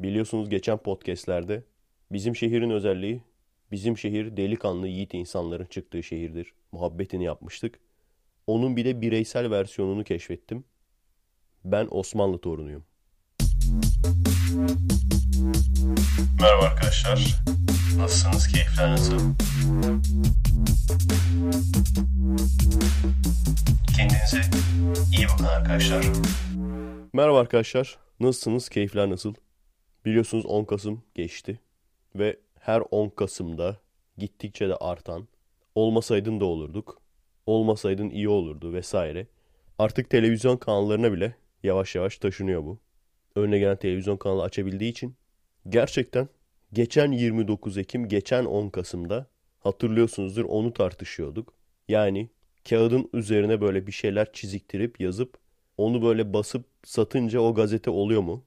Biliyorsunuz geçen podcastlerde bizim şehrin özelliği bizim şehir delikanlı yiğit insanların çıktığı şehirdir. Muhabbetini yapmıştık. Onun bir de bireysel versiyonunu keşfettim. Ben Osmanlı torunuyum. Merhaba arkadaşlar. Nasılsınız? Keyifler nasıl? Kendinize iyi bakın arkadaşlar. Merhaba arkadaşlar. Nasılsınız? Keyifler nasıl? Biliyorsunuz 10 Kasım geçti. Ve her 10 Kasım'da gittikçe de artan olmasaydın da olurduk. Olmasaydın iyi olurdu vesaire. Artık televizyon kanallarına bile yavaş yavaş taşınıyor bu. Önüne gelen televizyon kanalı açabildiği için gerçekten geçen 29 Ekim, geçen 10 Kasım'da hatırlıyorsunuzdur onu tartışıyorduk. Yani kağıdın üzerine böyle bir şeyler çiziktirip yazıp onu böyle basıp satınca o gazete oluyor mu?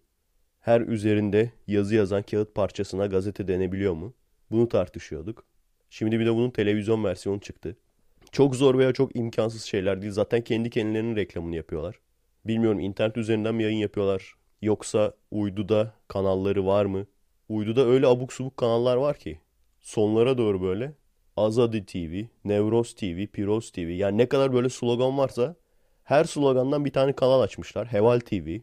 Her üzerinde yazı yazan kağıt parçasına gazete denebiliyor mu? Bunu tartışıyorduk. Şimdi bir de bunun televizyon versiyonu çıktı. Çok zor veya çok imkansız şeyler değil. Zaten kendi kendilerinin reklamını yapıyorlar. Bilmiyorum internet üzerinden mi yayın yapıyorlar? Yoksa uyduda kanalları var mı? Uyduda öyle abuk subuk kanallar var ki. Sonlara doğru böyle Azadi TV, Nevroz TV, Piroz TV. Yani ne kadar böyle slogan varsa her slogandan bir tane kanal açmışlar. Heval TV.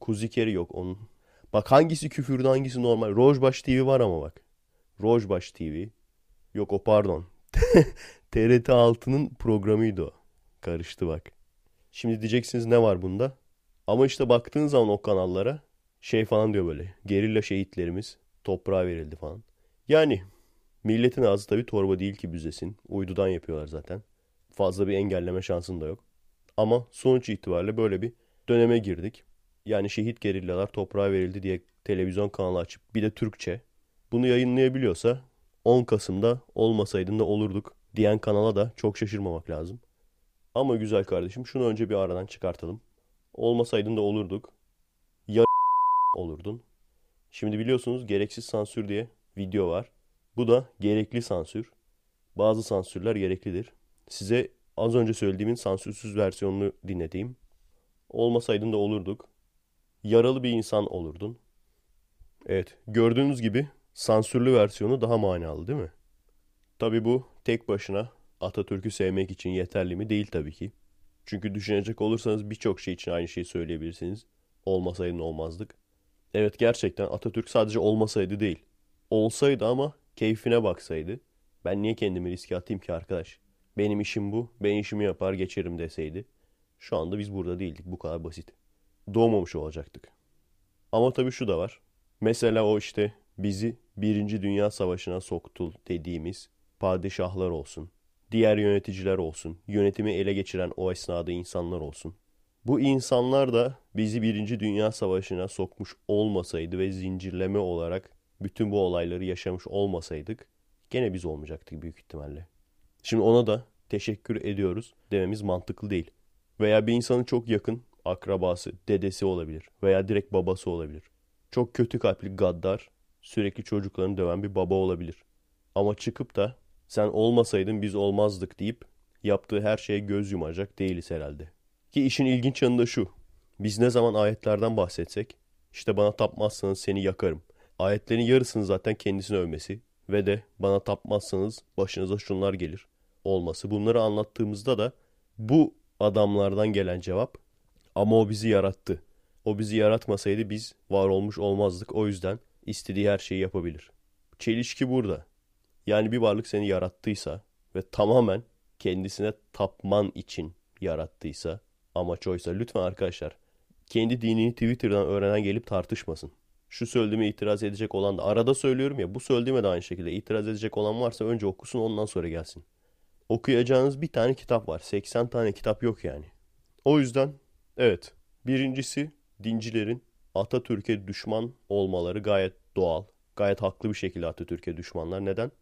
Kuzikeri yok onun. Bak hangisi küfürde hangisi normal. Rojbaş TV var ama bak. Rojbaş TV. Yok o pardon. TRT 6'nın programıydı o. Karıştı bak. Şimdi diyeceksiniz ne var bunda? Ama işte baktığın zaman o kanallara şey falan diyor böyle. Gerilla şehitlerimiz toprağa verildi falan. Yani milletin ağzı tabii torba değil ki büzesin. Uydudan yapıyorlar zaten. Fazla bir engelleme şansın da yok. Ama sonuç itibariyle böyle bir döneme girdik. Yani şehit gerillalar toprağa verildi diye televizyon kanalı açıp bir de Türkçe bunu yayınlayabiliyorsa 10 Kasım'da olmasaydın da olurduk diyen kanala da çok şaşırmamak lazım. Ama güzel kardeşim şunu önce bir aradan çıkartalım. Olmasaydın da olurduk. Ya olurdun. Şimdi biliyorsunuz gereksiz sansür diye video var. Bu da gerekli sansür. Bazı sansürler gereklidir. Size az önce söylediğimin sansürsüz versiyonunu dinleteyim. Olmasaydın da olurduk. Yaralı bir insan olurdun. Evet, gördüğünüz gibi sansürlü versiyonu daha manalı değil mi? Tabi bu tek başına Atatürk'ü sevmek için yeterli mi? Değil tabii ki. Çünkü düşünecek olursanız birçok şey için aynı şeyi söyleyebilirsiniz. Olmasaydın olmazdık. Evet gerçekten Atatürk sadece olmasaydı değil. Olsaydı ama keyfine baksaydı. Ben niye kendimi riske atayım ki arkadaş? Benim işim bu. Ben işimi yapar geçerim deseydi. Şu anda biz burada değildik. Bu kadar basit. Doğmamış olacaktık. Ama tabii şu da var. Mesela o işte bizi Birinci Dünya Savaşı'na soktul dediğimiz padişahlar olsun, diğer yöneticiler olsun, yönetimi ele geçiren o esnada insanlar olsun. Bu insanlar da bizi Birinci Dünya Savaşı'na sokmuş olmasaydı ve zincirleme olarak bütün bu olayları yaşamış olmasaydık gene biz olmayacaktık büyük ihtimalle. Şimdi ona da teşekkür ediyoruz dememiz mantıklı değil. Veya bir insanın çok yakın akrabası, dedesi olabilir veya direkt babası olabilir. Çok kötü kalpli gaddar, sürekli çocuklarını döven bir baba olabilir. Ama çıkıp da sen olmasaydın biz olmazdık deyip yaptığı her şeye göz yumacak değiliz herhalde. Ki işin ilginç yanı da şu. Biz ne zaman ayetlerden bahsetsek işte bana tapmazsanız seni yakarım. Ayetlerin yarısını zaten kendisine övmesi ve de bana tapmazsanız başınıza şunlar gelir olması. Bunları anlattığımızda da bu adamlardan gelen cevap ama o bizi yarattı. O bizi yaratmasaydı biz var olmuş olmazdık. O yüzden istediği her şeyi yapabilir. Çelişki burada. Yani bir varlık seni yarattıysa ve tamamen kendisine tapman için yarattıysa amaç oysa lütfen arkadaşlar kendi dinini Twitter'dan öğrenen gelip tartışmasın. Şu söylediğime itiraz edecek olan da arada söylüyorum ya bu söylediğime de aynı şekilde itiraz edecek olan varsa önce okusun ondan sonra gelsin. Okuyacağınız bir tane kitap var. 80 tane kitap yok yani. O yüzden evet birincisi dincilerin Atatürk'e düşman olmaları gayet doğal. Gayet haklı bir şekilde Atatürk'e düşmanlar. Neden?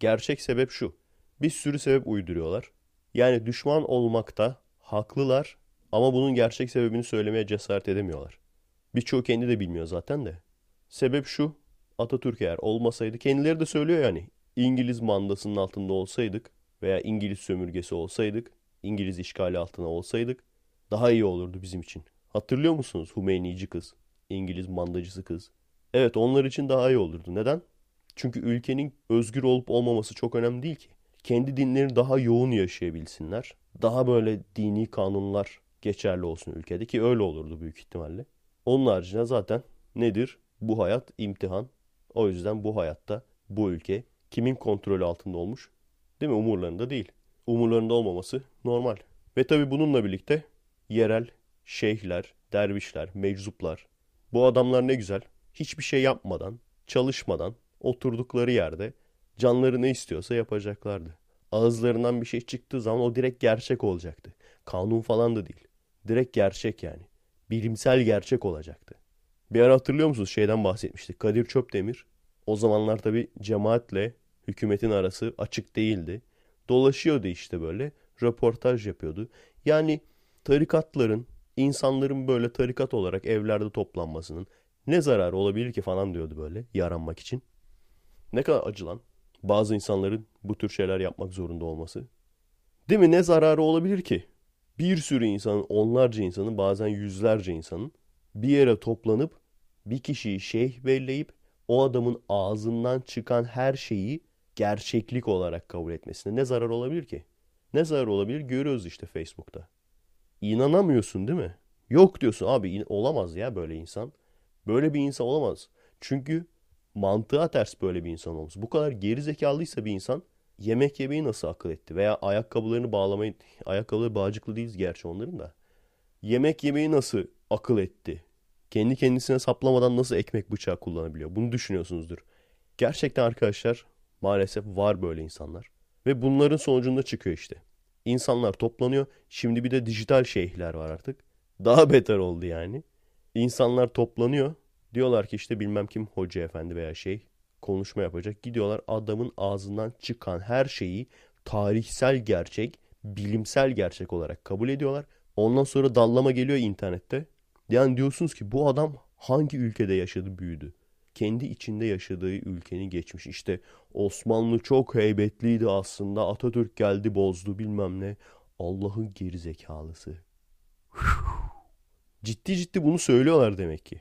Gerçek sebep şu. Bir sürü sebep uyduruyorlar. Yani düşman olmakta haklılar ama bunun gerçek sebebini söylemeye cesaret edemiyorlar. Birçoğu kendi de bilmiyor zaten de. Sebep şu. Atatürk eğer olmasaydı kendileri de söylüyor yani. İngiliz mandasının altında olsaydık veya İngiliz sömürgesi olsaydık, İngiliz işgali altına olsaydık daha iyi olurdu bizim için. Hatırlıyor musunuz Hümeynici kız, İngiliz mandacısı kız? Evet onlar için daha iyi olurdu. Neden? Çünkü ülkenin özgür olup olmaması çok önemli değil ki. Kendi dinlerini daha yoğun yaşayabilsinler. Daha böyle dini kanunlar geçerli olsun ülkede ki öyle olurdu büyük ihtimalle. Onun haricinde zaten nedir? Bu hayat imtihan. O yüzden bu hayatta bu ülke kimin kontrolü altında olmuş? Değil mi? Umurlarında değil. Umurlarında olmaması normal. Ve tabi bununla birlikte yerel şeyhler, dervişler, meczuplar. Bu adamlar ne güzel. Hiçbir şey yapmadan, çalışmadan, oturdukları yerde canları ne istiyorsa yapacaklardı. Ağızlarından bir şey çıktığı zaman o direkt gerçek olacaktı. Kanun falan da değil. Direkt gerçek yani. Bilimsel gerçek olacaktı. Bir ara hatırlıyor musunuz şeyden bahsetmiştik. Kadir Çöpdemir. O zamanlar tabi cemaatle hükümetin arası açık değildi. Dolaşıyordu işte böyle. Röportaj yapıyordu. Yani tarikatların, insanların böyle tarikat olarak evlerde toplanmasının ne zararı olabilir ki falan diyordu böyle yaranmak için. Ne kadar acı lan. Bazı insanların bu tür şeyler yapmak zorunda olması. Değil mi? Ne zararı olabilir ki? Bir sürü insanın, onlarca insanın, bazen yüzlerce insanın bir yere toplanıp bir kişiyi şeyh belleyip o adamın ağzından çıkan her şeyi gerçeklik olarak kabul etmesine ne zarar olabilir ki? Ne zarar olabilir? Görüyoruz işte Facebook'ta. İnanamıyorsun değil mi? Yok diyorsun abi olamaz ya böyle insan. Böyle bir insan olamaz. Çünkü mantığa ters böyle bir insan olması. Bu kadar geri zekalıysa bir insan yemek yemeyi nasıl akıl etti? Veya ayakkabılarını bağlamayı, ayakkabıları bağcıklı değiliz gerçi onların da. Yemek yemeyi nasıl akıl etti? Kendi kendisine saplamadan nasıl ekmek bıçağı kullanabiliyor? Bunu düşünüyorsunuzdur. Gerçekten arkadaşlar maalesef var böyle insanlar. Ve bunların sonucunda çıkıyor işte. İnsanlar toplanıyor. Şimdi bir de dijital şeyhler var artık. Daha beter oldu yani. İnsanlar toplanıyor. Diyorlar ki işte bilmem kim hoca efendi veya şey konuşma yapacak. Gidiyorlar adamın ağzından çıkan her şeyi tarihsel gerçek, bilimsel gerçek olarak kabul ediyorlar. Ondan sonra dallama geliyor internette. Yani diyorsunuz ki bu adam hangi ülkede yaşadı, büyüdü? Kendi içinde yaşadığı ülkenin geçmiş. İşte Osmanlı çok heybetliydi aslında. Atatürk geldi bozdu bilmem ne. Allah'ın geri zekalısı. Ciddi ciddi bunu söylüyorlar demek ki.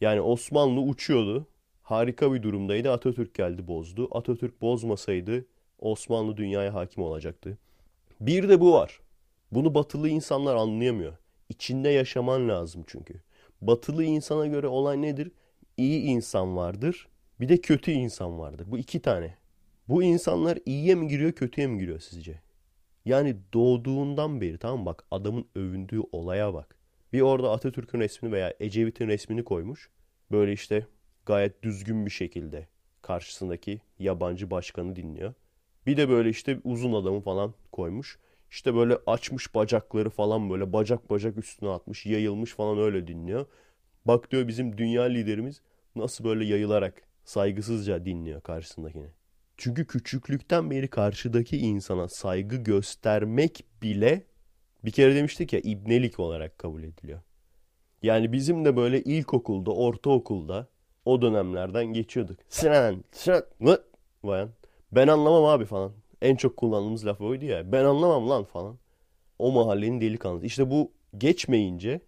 Yani Osmanlı uçuyordu. Harika bir durumdaydı. Atatürk geldi bozdu. Atatürk bozmasaydı Osmanlı dünyaya hakim olacaktı. Bir de bu var. Bunu batılı insanlar anlayamıyor. İçinde yaşaman lazım çünkü. Batılı insana göre olay nedir? İyi insan vardır. Bir de kötü insan vardır. Bu iki tane. Bu insanlar iyiye mi giriyor kötüye mi giriyor sizce? Yani doğduğundan beri tamam bak adamın övündüğü olaya bak. Bir orada Atatürk'ün resmini veya Ecevit'in resmini koymuş. Böyle işte gayet düzgün bir şekilde karşısındaki yabancı başkanı dinliyor. Bir de böyle işte uzun adamı falan koymuş. İşte böyle açmış bacakları falan böyle bacak bacak üstüne atmış, yayılmış falan öyle dinliyor. Bak diyor bizim dünya liderimiz nasıl böyle yayılarak saygısızca dinliyor karşısındakini. Çünkü küçüklükten beri karşıdaki insana saygı göstermek bile bir kere demiştik ya ibnelik olarak kabul ediliyor. Yani bizim de böyle ilkokulda, ortaokulda o dönemlerden geçiyorduk. Sinan, Sinan, Vayan. Ben anlamam abi falan. En çok kullandığımız laf oydu ya. Ben anlamam lan falan. O mahallenin delikanlısı. İşte bu geçmeyince,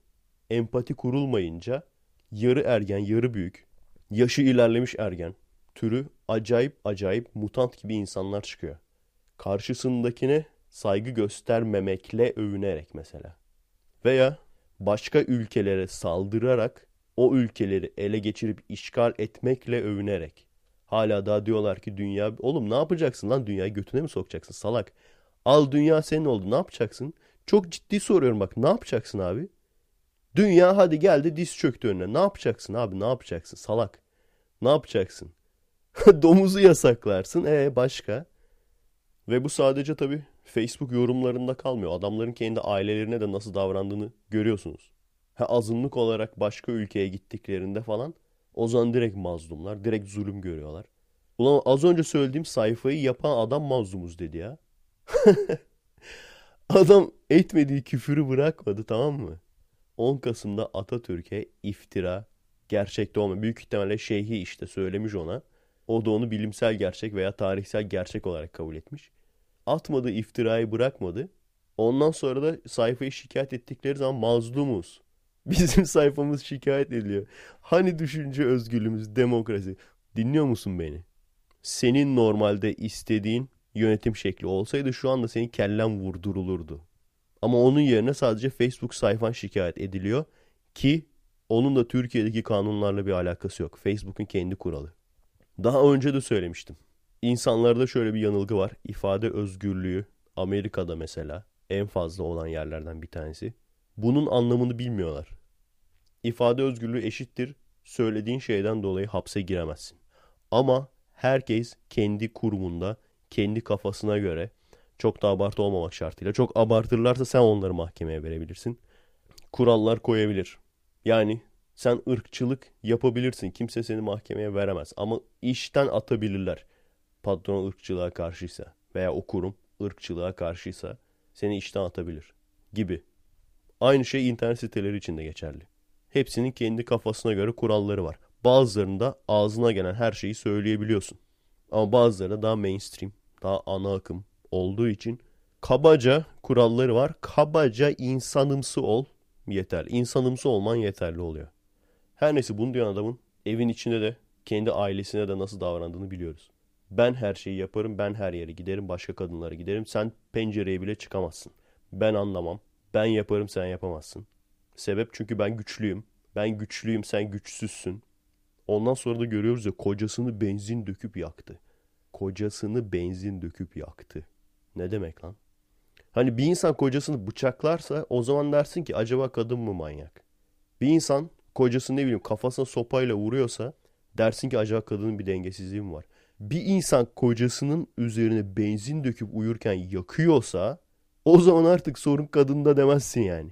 empati kurulmayınca yarı ergen, yarı büyük, yaşı ilerlemiş ergen türü acayip acayip mutant gibi insanlar çıkıyor. Karşısındakine saygı göstermemekle övünerek mesela. Veya başka ülkelere saldırarak o ülkeleri ele geçirip işgal etmekle övünerek. Hala daha diyorlar ki dünya... Oğlum ne yapacaksın lan dünyayı götüne mi sokacaksın salak? Al dünya senin oldu ne yapacaksın? Çok ciddi soruyorum bak ne yapacaksın abi? Dünya hadi geldi diz çöktü önüne. Ne yapacaksın abi ne yapacaksın salak? Ne yapacaksın? Domuzu yasaklarsın. E başka? Ve bu sadece tabii Facebook yorumlarında kalmıyor. Adamların kendi ailelerine de nasıl davrandığını görüyorsunuz. Ha, azınlık olarak başka ülkeye gittiklerinde falan o zaman direkt mazlumlar, direkt zulüm görüyorlar. Ulan az önce söylediğim sayfayı yapan adam mazlumuz dedi ya. adam etmediği küfürü bırakmadı tamam mı? 10 Kasım'da Atatürk'e iftira, gerçekte olma. Büyük ihtimalle şeyhi işte söylemiş ona. O da onu bilimsel gerçek veya tarihsel gerçek olarak kabul etmiş atmadığı iftirayı bırakmadı. Ondan sonra da sayfayı şikayet ettikleri zaman mazlumuz. Bizim sayfamız şikayet ediliyor. Hani düşünce özgürlüğümüz, demokrasi. Dinliyor musun beni? Senin normalde istediğin yönetim şekli olsaydı şu anda senin kellen vurdurulurdu. Ama onun yerine sadece Facebook sayfan şikayet ediliyor ki onun da Türkiye'deki kanunlarla bir alakası yok. Facebook'un kendi kuralı. Daha önce de söylemiştim. İnsanlarda şöyle bir yanılgı var. İfade özgürlüğü Amerika'da mesela en fazla olan yerlerden bir tanesi. Bunun anlamını bilmiyorlar. İfade özgürlüğü eşittir. Söylediğin şeyden dolayı hapse giremezsin. Ama herkes kendi kurumunda, kendi kafasına göre çok da abartı olmamak şartıyla. Çok abartırlarsa sen onları mahkemeye verebilirsin. Kurallar koyabilir. Yani sen ırkçılık yapabilirsin. Kimse seni mahkemeye veremez. Ama işten atabilirler. Patron ırkçılığa karşıysa veya o kurum ırkçılığa karşıysa seni işten atabilir gibi. Aynı şey internet siteleri için de geçerli. Hepsinin kendi kafasına göre kuralları var. Bazılarında ağzına gelen her şeyi söyleyebiliyorsun. Ama bazıları da daha mainstream, daha ana akım olduğu için kabaca kuralları var. Kabaca insanımsı ol yeter. İnsanımsı olman yeterli oluyor. Her neyse bunu diyen adamın evin içinde de kendi ailesine de nasıl davrandığını biliyoruz. Ben her şeyi yaparım, ben her yere giderim, başka kadınlara giderim. Sen pencereye bile çıkamazsın. Ben anlamam. Ben yaparım, sen yapamazsın. Sebep çünkü ben güçlüyüm. Ben güçlüyüm, sen güçsüzsün. Ondan sonra da görüyoruz ya kocasını benzin döküp yaktı. Kocasını benzin döküp yaktı. Ne demek lan? Hani bir insan kocasını bıçaklarsa o zaman dersin ki acaba kadın mı manyak? Bir insan kocasını ne bileyim kafasına sopayla vuruyorsa dersin ki acaba kadının bir dengesizliği mi var? Bir insan kocasının üzerine benzin döküp uyurken yakıyorsa o zaman artık sorun kadında demezsin yani.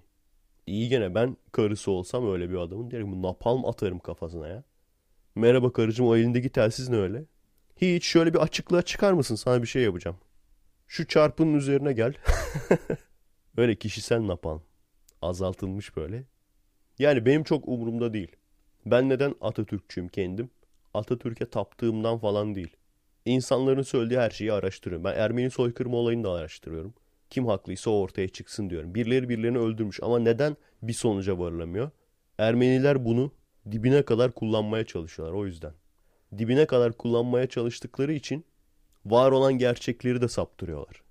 İyi gene ben karısı olsam öyle bir adamın derim napalm atarım kafasına ya. Merhaba karıcığım o elindeki telsiz ne öyle? Hiç şöyle bir açıklığa çıkar mısın sana bir şey yapacağım. Şu çarpının üzerine gel. öyle kişisel napalm. Azaltılmış böyle. Yani benim çok umurumda değil. Ben neden Atatürkçüyüm kendim? Atatürk'e taptığımdan falan değil. İnsanların söylediği her şeyi araştırıyorum. Ben Ermeni soykırımı olayını da araştırıyorum. Kim haklıysa o ortaya çıksın diyorum. Birileri birilerini öldürmüş ama neden bir sonuca varılamıyor? Ermeniler bunu dibine kadar kullanmaya çalışıyorlar o yüzden. Dibine kadar kullanmaya çalıştıkları için var olan gerçekleri de saptırıyorlar.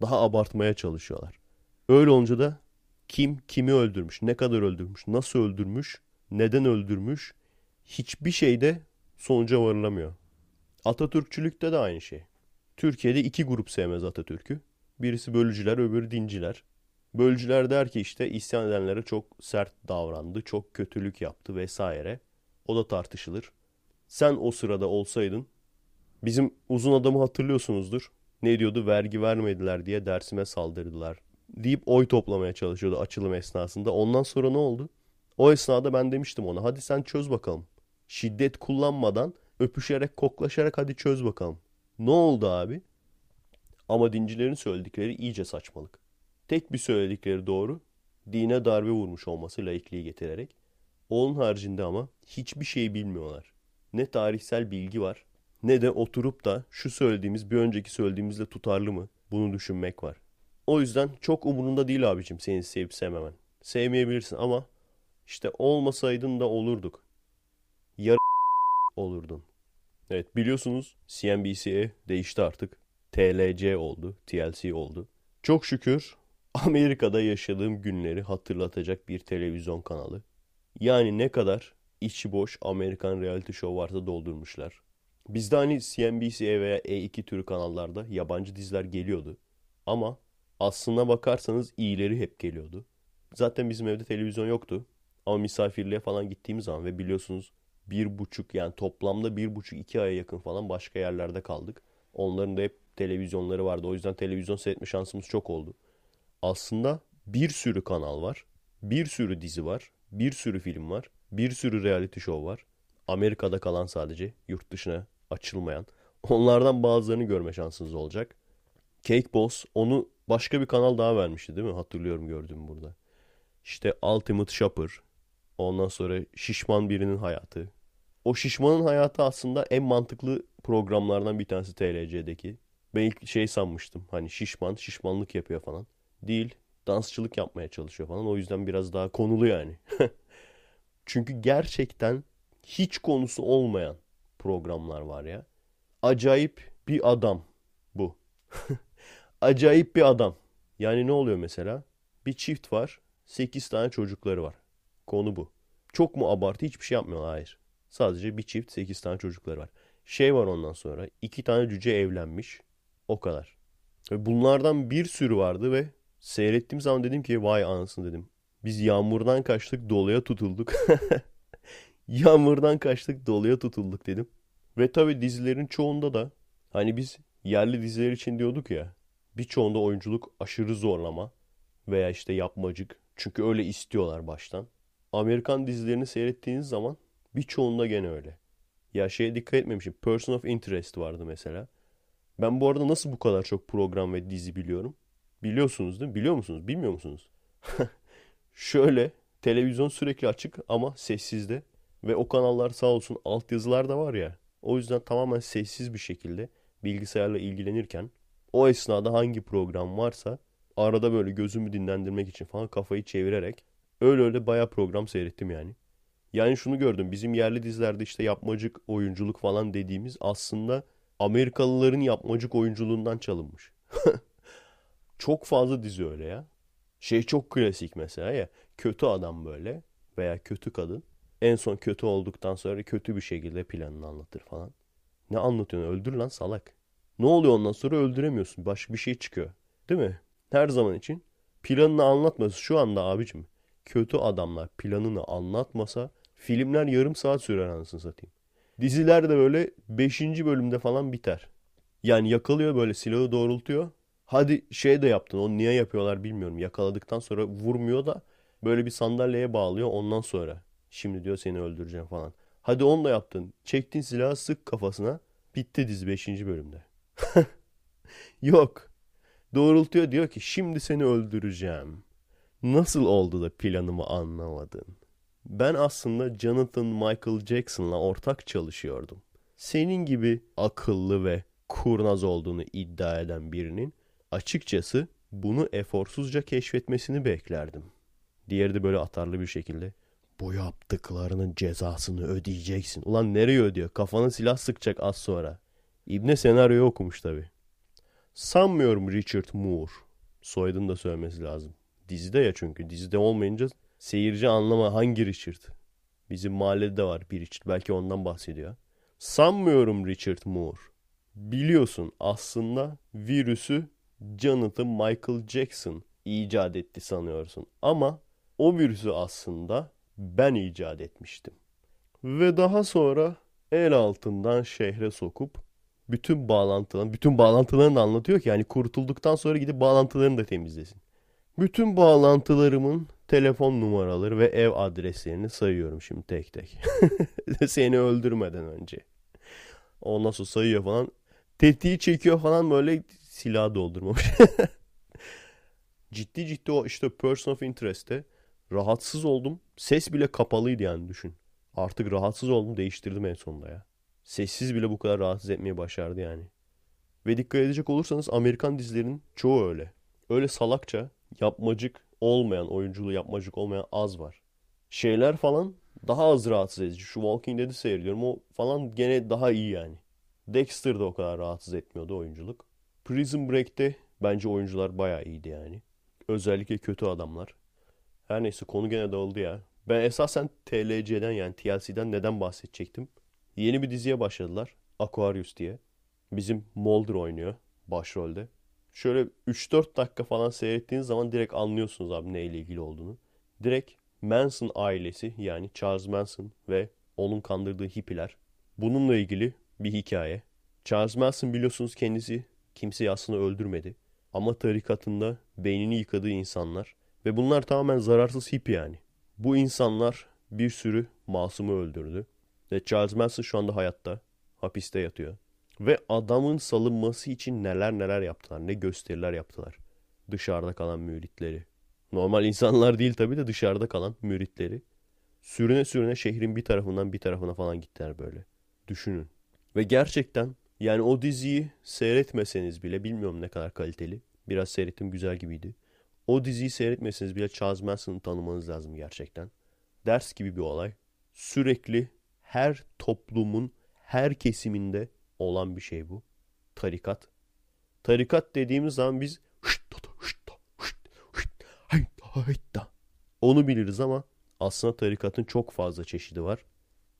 Daha abartmaya çalışıyorlar. Öyle olunca da kim kimi öldürmüş, ne kadar öldürmüş, nasıl öldürmüş, neden öldürmüş hiçbir şeyde sonuca varılamıyor. Atatürkçülükte de aynı şey. Türkiye'de iki grup sevmez Atatürk'ü. Birisi bölücüler, öbürü dinciler. Bölücüler der ki işte isyan edenlere çok sert davrandı, çok kötülük yaptı vesaire. O da tartışılır. Sen o sırada olsaydın, bizim uzun adamı hatırlıyorsunuzdur. Ne diyordu? Vergi vermediler diye dersime saldırdılar. Deyip oy toplamaya çalışıyordu açılım esnasında. Ondan sonra ne oldu? O esnada ben demiştim ona hadi sen çöz bakalım. Şiddet kullanmadan öpüşerek koklaşarak hadi çöz bakalım. Ne oldu abi? Ama dincilerin söyledikleri iyice saçmalık. Tek bir söyledikleri doğru. Dine darbe vurmuş olması laikliği getirerek. Onun haricinde ama hiçbir şey bilmiyorlar. Ne tarihsel bilgi var ne de oturup da şu söylediğimiz bir önceki söylediğimizle tutarlı mı bunu düşünmek var. O yüzden çok umurunda değil abicim seni sevip sevmemen. Sevmeyebilirsin ama işte olmasaydın da olurduk. Yar olurdun. Evet biliyorsunuz CNBC'ye değişti artık. TLC oldu, TLC oldu. Çok şükür Amerika'da yaşadığım günleri hatırlatacak bir televizyon kanalı. Yani ne kadar içi boş Amerikan reality show varsa doldurmuşlar. Bizde hani CNBC veya E2 türü kanallarda yabancı diziler geliyordu. Ama aslına bakarsanız iyileri hep geliyordu. Zaten bizim evde televizyon yoktu. Ama misafirliğe falan gittiğimiz zaman ve biliyorsunuz bir buçuk yani toplamda bir buçuk iki aya yakın falan başka yerlerde kaldık. Onların da hep televizyonları vardı. O yüzden televizyon seyretme şansımız çok oldu. Aslında bir sürü kanal var. Bir sürü dizi var. Bir sürü film var. Bir sürü reality show var. Amerika'da kalan sadece yurt dışına açılmayan. Onlardan bazılarını görme şansınız olacak. Cake Boss onu başka bir kanal daha vermişti değil mi? Hatırlıyorum gördüğüm burada. İşte Ultimate Shopper. Ondan sonra Şişman Birinin Hayatı. O Şişmanın Hayatı aslında en mantıklı programlardan bir tanesi TLC'deki. Ben ilk şey sanmıştım. Hani şişman, şişmanlık yapıyor falan. Değil. Dansçılık yapmaya çalışıyor falan. O yüzden biraz daha konulu yani. Çünkü gerçekten hiç konusu olmayan programlar var ya. Acayip bir adam bu. Acayip bir adam. Yani ne oluyor mesela? Bir çift var. 8 tane çocukları var. Konu bu. Çok mu abartı? Hiçbir şey yapmıyorlar. Hayır. Sadece bir çift 8 tane çocukları var. Şey var ondan sonra. iki tane cüce evlenmiş. O kadar. Ve bunlardan bir sürü vardı ve seyrettiğim zaman dedim ki vay anasını dedim. Biz yağmurdan kaçtık doluya tutulduk. yağmurdan kaçtık doluya tutulduk dedim. Ve tabi dizilerin çoğunda da hani biz yerli diziler için diyorduk ya. Birçoğunda oyunculuk aşırı zorlama veya işte yapmacık. Çünkü öyle istiyorlar baştan. Amerikan dizilerini seyrettiğiniz zaman birçoğunda gene öyle. Ya şeye dikkat etmemişim. Person of Interest vardı mesela. Ben bu arada nasıl bu kadar çok program ve dizi biliyorum? Biliyorsunuz değil mi? Biliyor musunuz? Bilmiyor musunuz? Şöyle televizyon sürekli açık ama sessizde. Ve o kanallar sağ olsun altyazılar da var ya. O yüzden tamamen sessiz bir şekilde bilgisayarla ilgilenirken o esnada hangi program varsa arada böyle gözümü dinlendirmek için falan kafayı çevirerek öyle öyle baya program seyrettim yani. Yani şunu gördüm bizim yerli dizilerde işte yapmacık oyunculuk falan dediğimiz aslında Amerikalıların yapmacık oyunculuğundan çalınmış. çok fazla dizi öyle ya. Şey çok klasik mesela ya kötü adam böyle veya kötü kadın en son kötü olduktan sonra kötü bir şekilde planını anlatır falan. Ne anlatıyorsun öldür lan salak. Ne oluyor ondan sonra öldüremiyorsun başka bir şey çıkıyor. Değil mi? Her zaman için planını anlatması şu anda abicim kötü adamlar planını anlatmasa filmler yarım saat sürer anasını satayım. Diziler de böyle 5. bölümde falan biter. Yani yakalıyor böyle silahı doğrultuyor. Hadi şey de yaptın onu niye yapıyorlar bilmiyorum. Yakaladıktan sonra vurmuyor da böyle bir sandalyeye bağlıyor ondan sonra. Şimdi diyor seni öldüreceğim falan. Hadi onu da yaptın. Çektin silahı sık kafasına. Bitti dizi 5. bölümde. Yok. Doğrultuyor diyor ki şimdi seni öldüreceğim. Nasıl oldu da planımı anlamadın? Ben aslında Jonathan Michael Jackson'la ortak çalışıyordum. Senin gibi akıllı ve kurnaz olduğunu iddia eden birinin açıkçası bunu eforsuzca keşfetmesini beklerdim. Diğeri de böyle atarlı bir şekilde bu yaptıklarının cezasını ödeyeceksin. Ulan nereye ödüyor? Kafana silah sıkacak az sonra. İbne senaryoyu okumuş tabi. Sanmıyorum Richard Moore. Soyadını da söylemesi lazım. Dizide ya çünkü. Dizide olmayınca seyirci anlama hangi Richard. Bizim mahallede de var bir Richard. Belki ondan bahsediyor. Sanmıyorum Richard Moore. Biliyorsun aslında virüsü Jonathan Michael Jackson icat etti sanıyorsun. Ama o virüsü aslında ben icat etmiştim. Ve daha sonra el altından şehre sokup bütün bağlantılarını, bütün bağlantılarını da anlatıyor ki yani kurtulduktan sonra gidip bağlantılarını da temizlesin. Bütün bağlantılarımın telefon numaraları ve ev adreslerini sayıyorum şimdi tek tek. Seni öldürmeden önce. Ondan sonra sayıyor falan. Tetiği çekiyor falan böyle silah doldurmamış. ciddi ciddi o işte person of interest'te rahatsız oldum. Ses bile kapalıydı yani düşün. Artık rahatsız oldum değiştirdim en sonunda ya. Sessiz bile bu kadar rahatsız etmeyi başardı yani. Ve dikkat edecek olursanız Amerikan dizilerinin çoğu öyle. Öyle salakça, yapmacık olmayan, oyunculuğu yapmacık olmayan az var. Şeyler falan daha az rahatsız edici. Şu Walking Dead'i seyrediyorum. O falan gene daha iyi yani. Dexter'da o kadar rahatsız etmiyordu oyunculuk. Prison Break'te bence oyuncular bayağı iyiydi yani. Özellikle kötü adamlar. Her neyse konu gene dağıldı ya. Ben esasen TLC'den yani TLC'den neden bahsedecektim? Yeni bir diziye başladılar. Aquarius diye. Bizim Mulder oynuyor başrolde. Şöyle 3-4 dakika falan seyrettiğiniz zaman direkt anlıyorsunuz abi neyle ilgili olduğunu. Direkt Manson ailesi yani Charles Manson ve onun kandırdığı hippiler. Bununla ilgili bir hikaye. Charles Manson biliyorsunuz kendisi kimseyi aslında öldürmedi. Ama tarikatında beynini yıkadığı insanlar ve bunlar tamamen zararsız hippi yani. Bu insanlar bir sürü masumu öldürdü. Ve Charles Manson şu anda hayatta. Hapiste yatıyor. Ve adamın salınması için neler neler yaptılar. Ne gösteriler yaptılar. Dışarıda kalan müritleri. Normal insanlar değil tabii de dışarıda kalan müritleri. Sürüne sürüne şehrin bir tarafından bir tarafına falan gittiler böyle. Düşünün. Ve gerçekten yani o diziyi seyretmeseniz bile bilmiyorum ne kadar kaliteli. Biraz seyrettim güzel gibiydi. O diziyi seyretmeseniz bile Charles Manson'ı tanımanız lazım gerçekten. ders gibi bir olay. Sürekli her toplumun her kesiminde olan bir şey bu. Tarikat. Tarikat dediğimiz zaman biz onu biliriz ama aslında tarikatın çok fazla çeşidi var.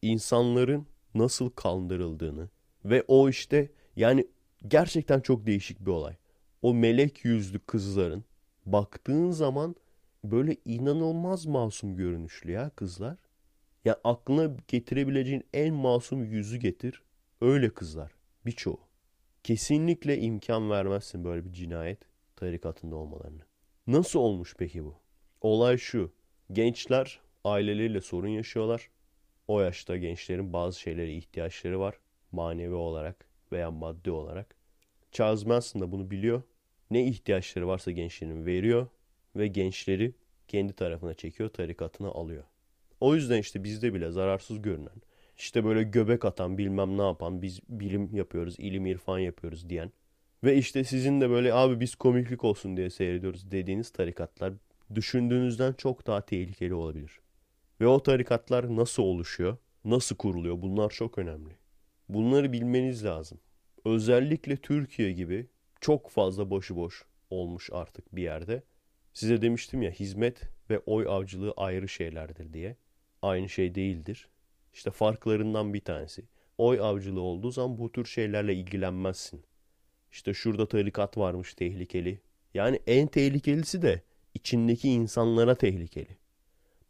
İnsanların nasıl kandırıldığını ve o işte yani gerçekten çok değişik bir olay. O melek yüzlü kızların baktığın zaman böyle inanılmaz masum görünüşlü ya kızlar. Ya aklına getirebileceğin en masum yüzü getir. Öyle kızlar. Birçoğu. Kesinlikle imkan vermezsin böyle bir cinayet tarikatında olmalarını. Nasıl olmuş peki bu? Olay şu. Gençler aileleriyle sorun yaşıyorlar. O yaşta gençlerin bazı şeylere ihtiyaçları var. Manevi olarak veya maddi olarak. Charles Manson da bunu biliyor. Ne ihtiyaçları varsa gençlerin veriyor ve gençleri kendi tarafına çekiyor, tarikatına alıyor. O yüzden işte bizde bile zararsız görünen, işte böyle göbek atan, bilmem ne yapan, biz bilim yapıyoruz, ilim irfan yapıyoruz diyen ve işte sizin de böyle abi biz komiklik olsun diye seyrediyoruz dediğiniz tarikatlar düşündüğünüzden çok daha tehlikeli olabilir. Ve o tarikatlar nasıl oluşuyor, nasıl kuruluyor bunlar çok önemli. Bunları bilmeniz lazım. Özellikle Türkiye gibi çok fazla başıboş olmuş artık bir yerde. Size demiştim ya hizmet ve oy avcılığı ayrı şeylerdir diye. Aynı şey değildir. İşte farklarından bir tanesi. Oy avcılığı olduğu zaman bu tür şeylerle ilgilenmezsin. İşte şurada tarikat varmış tehlikeli. Yani en tehlikelisi de içindeki insanlara tehlikeli.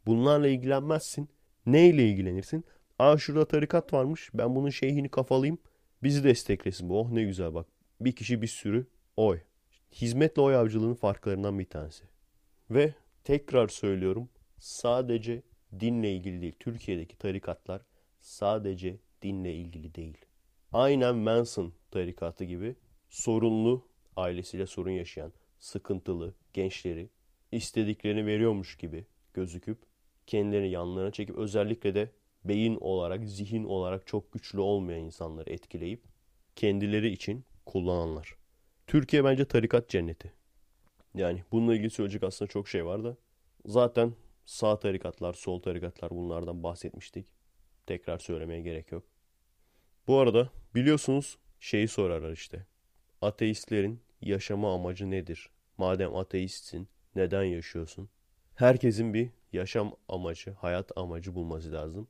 Bunlarla ilgilenmezsin. Neyle ilgilenirsin? Aa şurada tarikat varmış. Ben bunun şeyhini kafalayayım. Bizi desteklesin bu. Oh ne güzel bak. Bir kişi bir sürü oy. Hizmetle oy avcılığının farklarından bir tanesi. Ve tekrar söylüyorum. Sadece dinle ilgili değil. Türkiye'deki tarikatlar sadece dinle ilgili değil. Aynen Manson tarikatı gibi sorunlu, ailesiyle sorun yaşayan, sıkıntılı gençleri istediklerini veriyormuş gibi gözüküp kendilerini yanlarına çekip özellikle de beyin olarak, zihin olarak çok güçlü olmayan insanları etkileyip kendileri için kullananlar. Türkiye bence tarikat cenneti. Yani bununla ilgili söyleyecek aslında çok şey var da zaten sağ tarikatlar, sol tarikatlar bunlardan bahsetmiştik. Tekrar söylemeye gerek yok. Bu arada biliyorsunuz şeyi sorarlar işte. Ateistlerin yaşama amacı nedir? Madem ateistsin neden yaşıyorsun? Herkesin bir yaşam amacı, hayat amacı bulması lazım.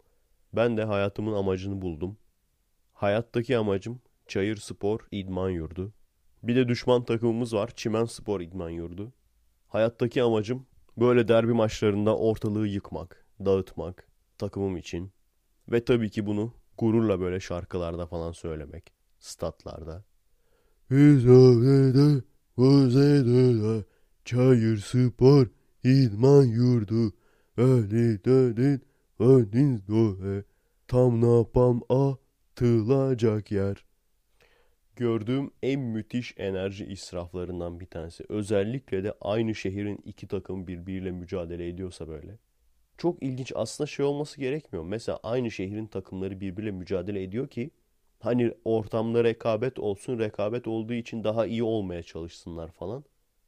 Ben de hayatımın amacını buldum. Hayattaki amacım Çayır Spor İdman Yurdu. Bir de düşman takımımız var Çimen Spor İdman Yurdu. Hayattaki amacım böyle derbi maçlarında ortalığı yıkmak, dağıtmak takımım için. Ve tabii ki bunu gururla böyle şarkılarda falan söylemek. Statlarda. Çayır Spor, İdman Yurdu, Öli dödün, Ödün Tam napam atılacak yer. Gördüğüm en müthiş enerji israflarından bir tanesi. Özellikle de aynı şehrin iki takım birbiriyle mücadele ediyorsa böyle. Çok ilginç aslında şey olması gerekmiyor. Mesela aynı şehrin takımları birbiriyle mücadele ediyor ki hani ortamda rekabet olsun. Rekabet olduğu için daha iyi olmaya çalışsınlar falan.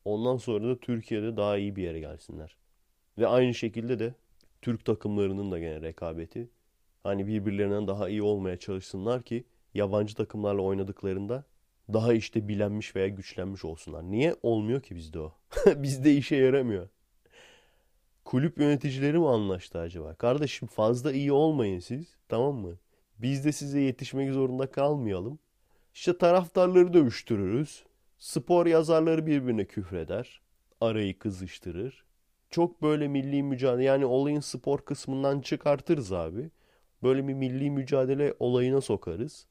Ondan sonra da Türkiye'de daha iyi bir yere gelsinler. Ve aynı şekilde de Türk takımlarının da gene rekabeti. Hani birbirlerinden daha iyi olmaya çalışsınlar ki yabancı takımlarla oynadıklarında daha işte bilenmiş veya güçlenmiş olsunlar. Niye olmuyor ki bizde o? bizde işe yaramıyor. Kulüp yöneticileri mi anlaştı acaba? Kardeşim fazla iyi olmayın siz. Tamam mı? Biz de size yetişmek zorunda kalmayalım. İşte taraftarları dövüştürürüz. Spor yazarları birbirine küfreder. Arayı kızıştırır. Çok böyle milli mücadele yani olayın spor kısmından çıkartırız abi. Böyle bir milli mücadele olayına sokarız.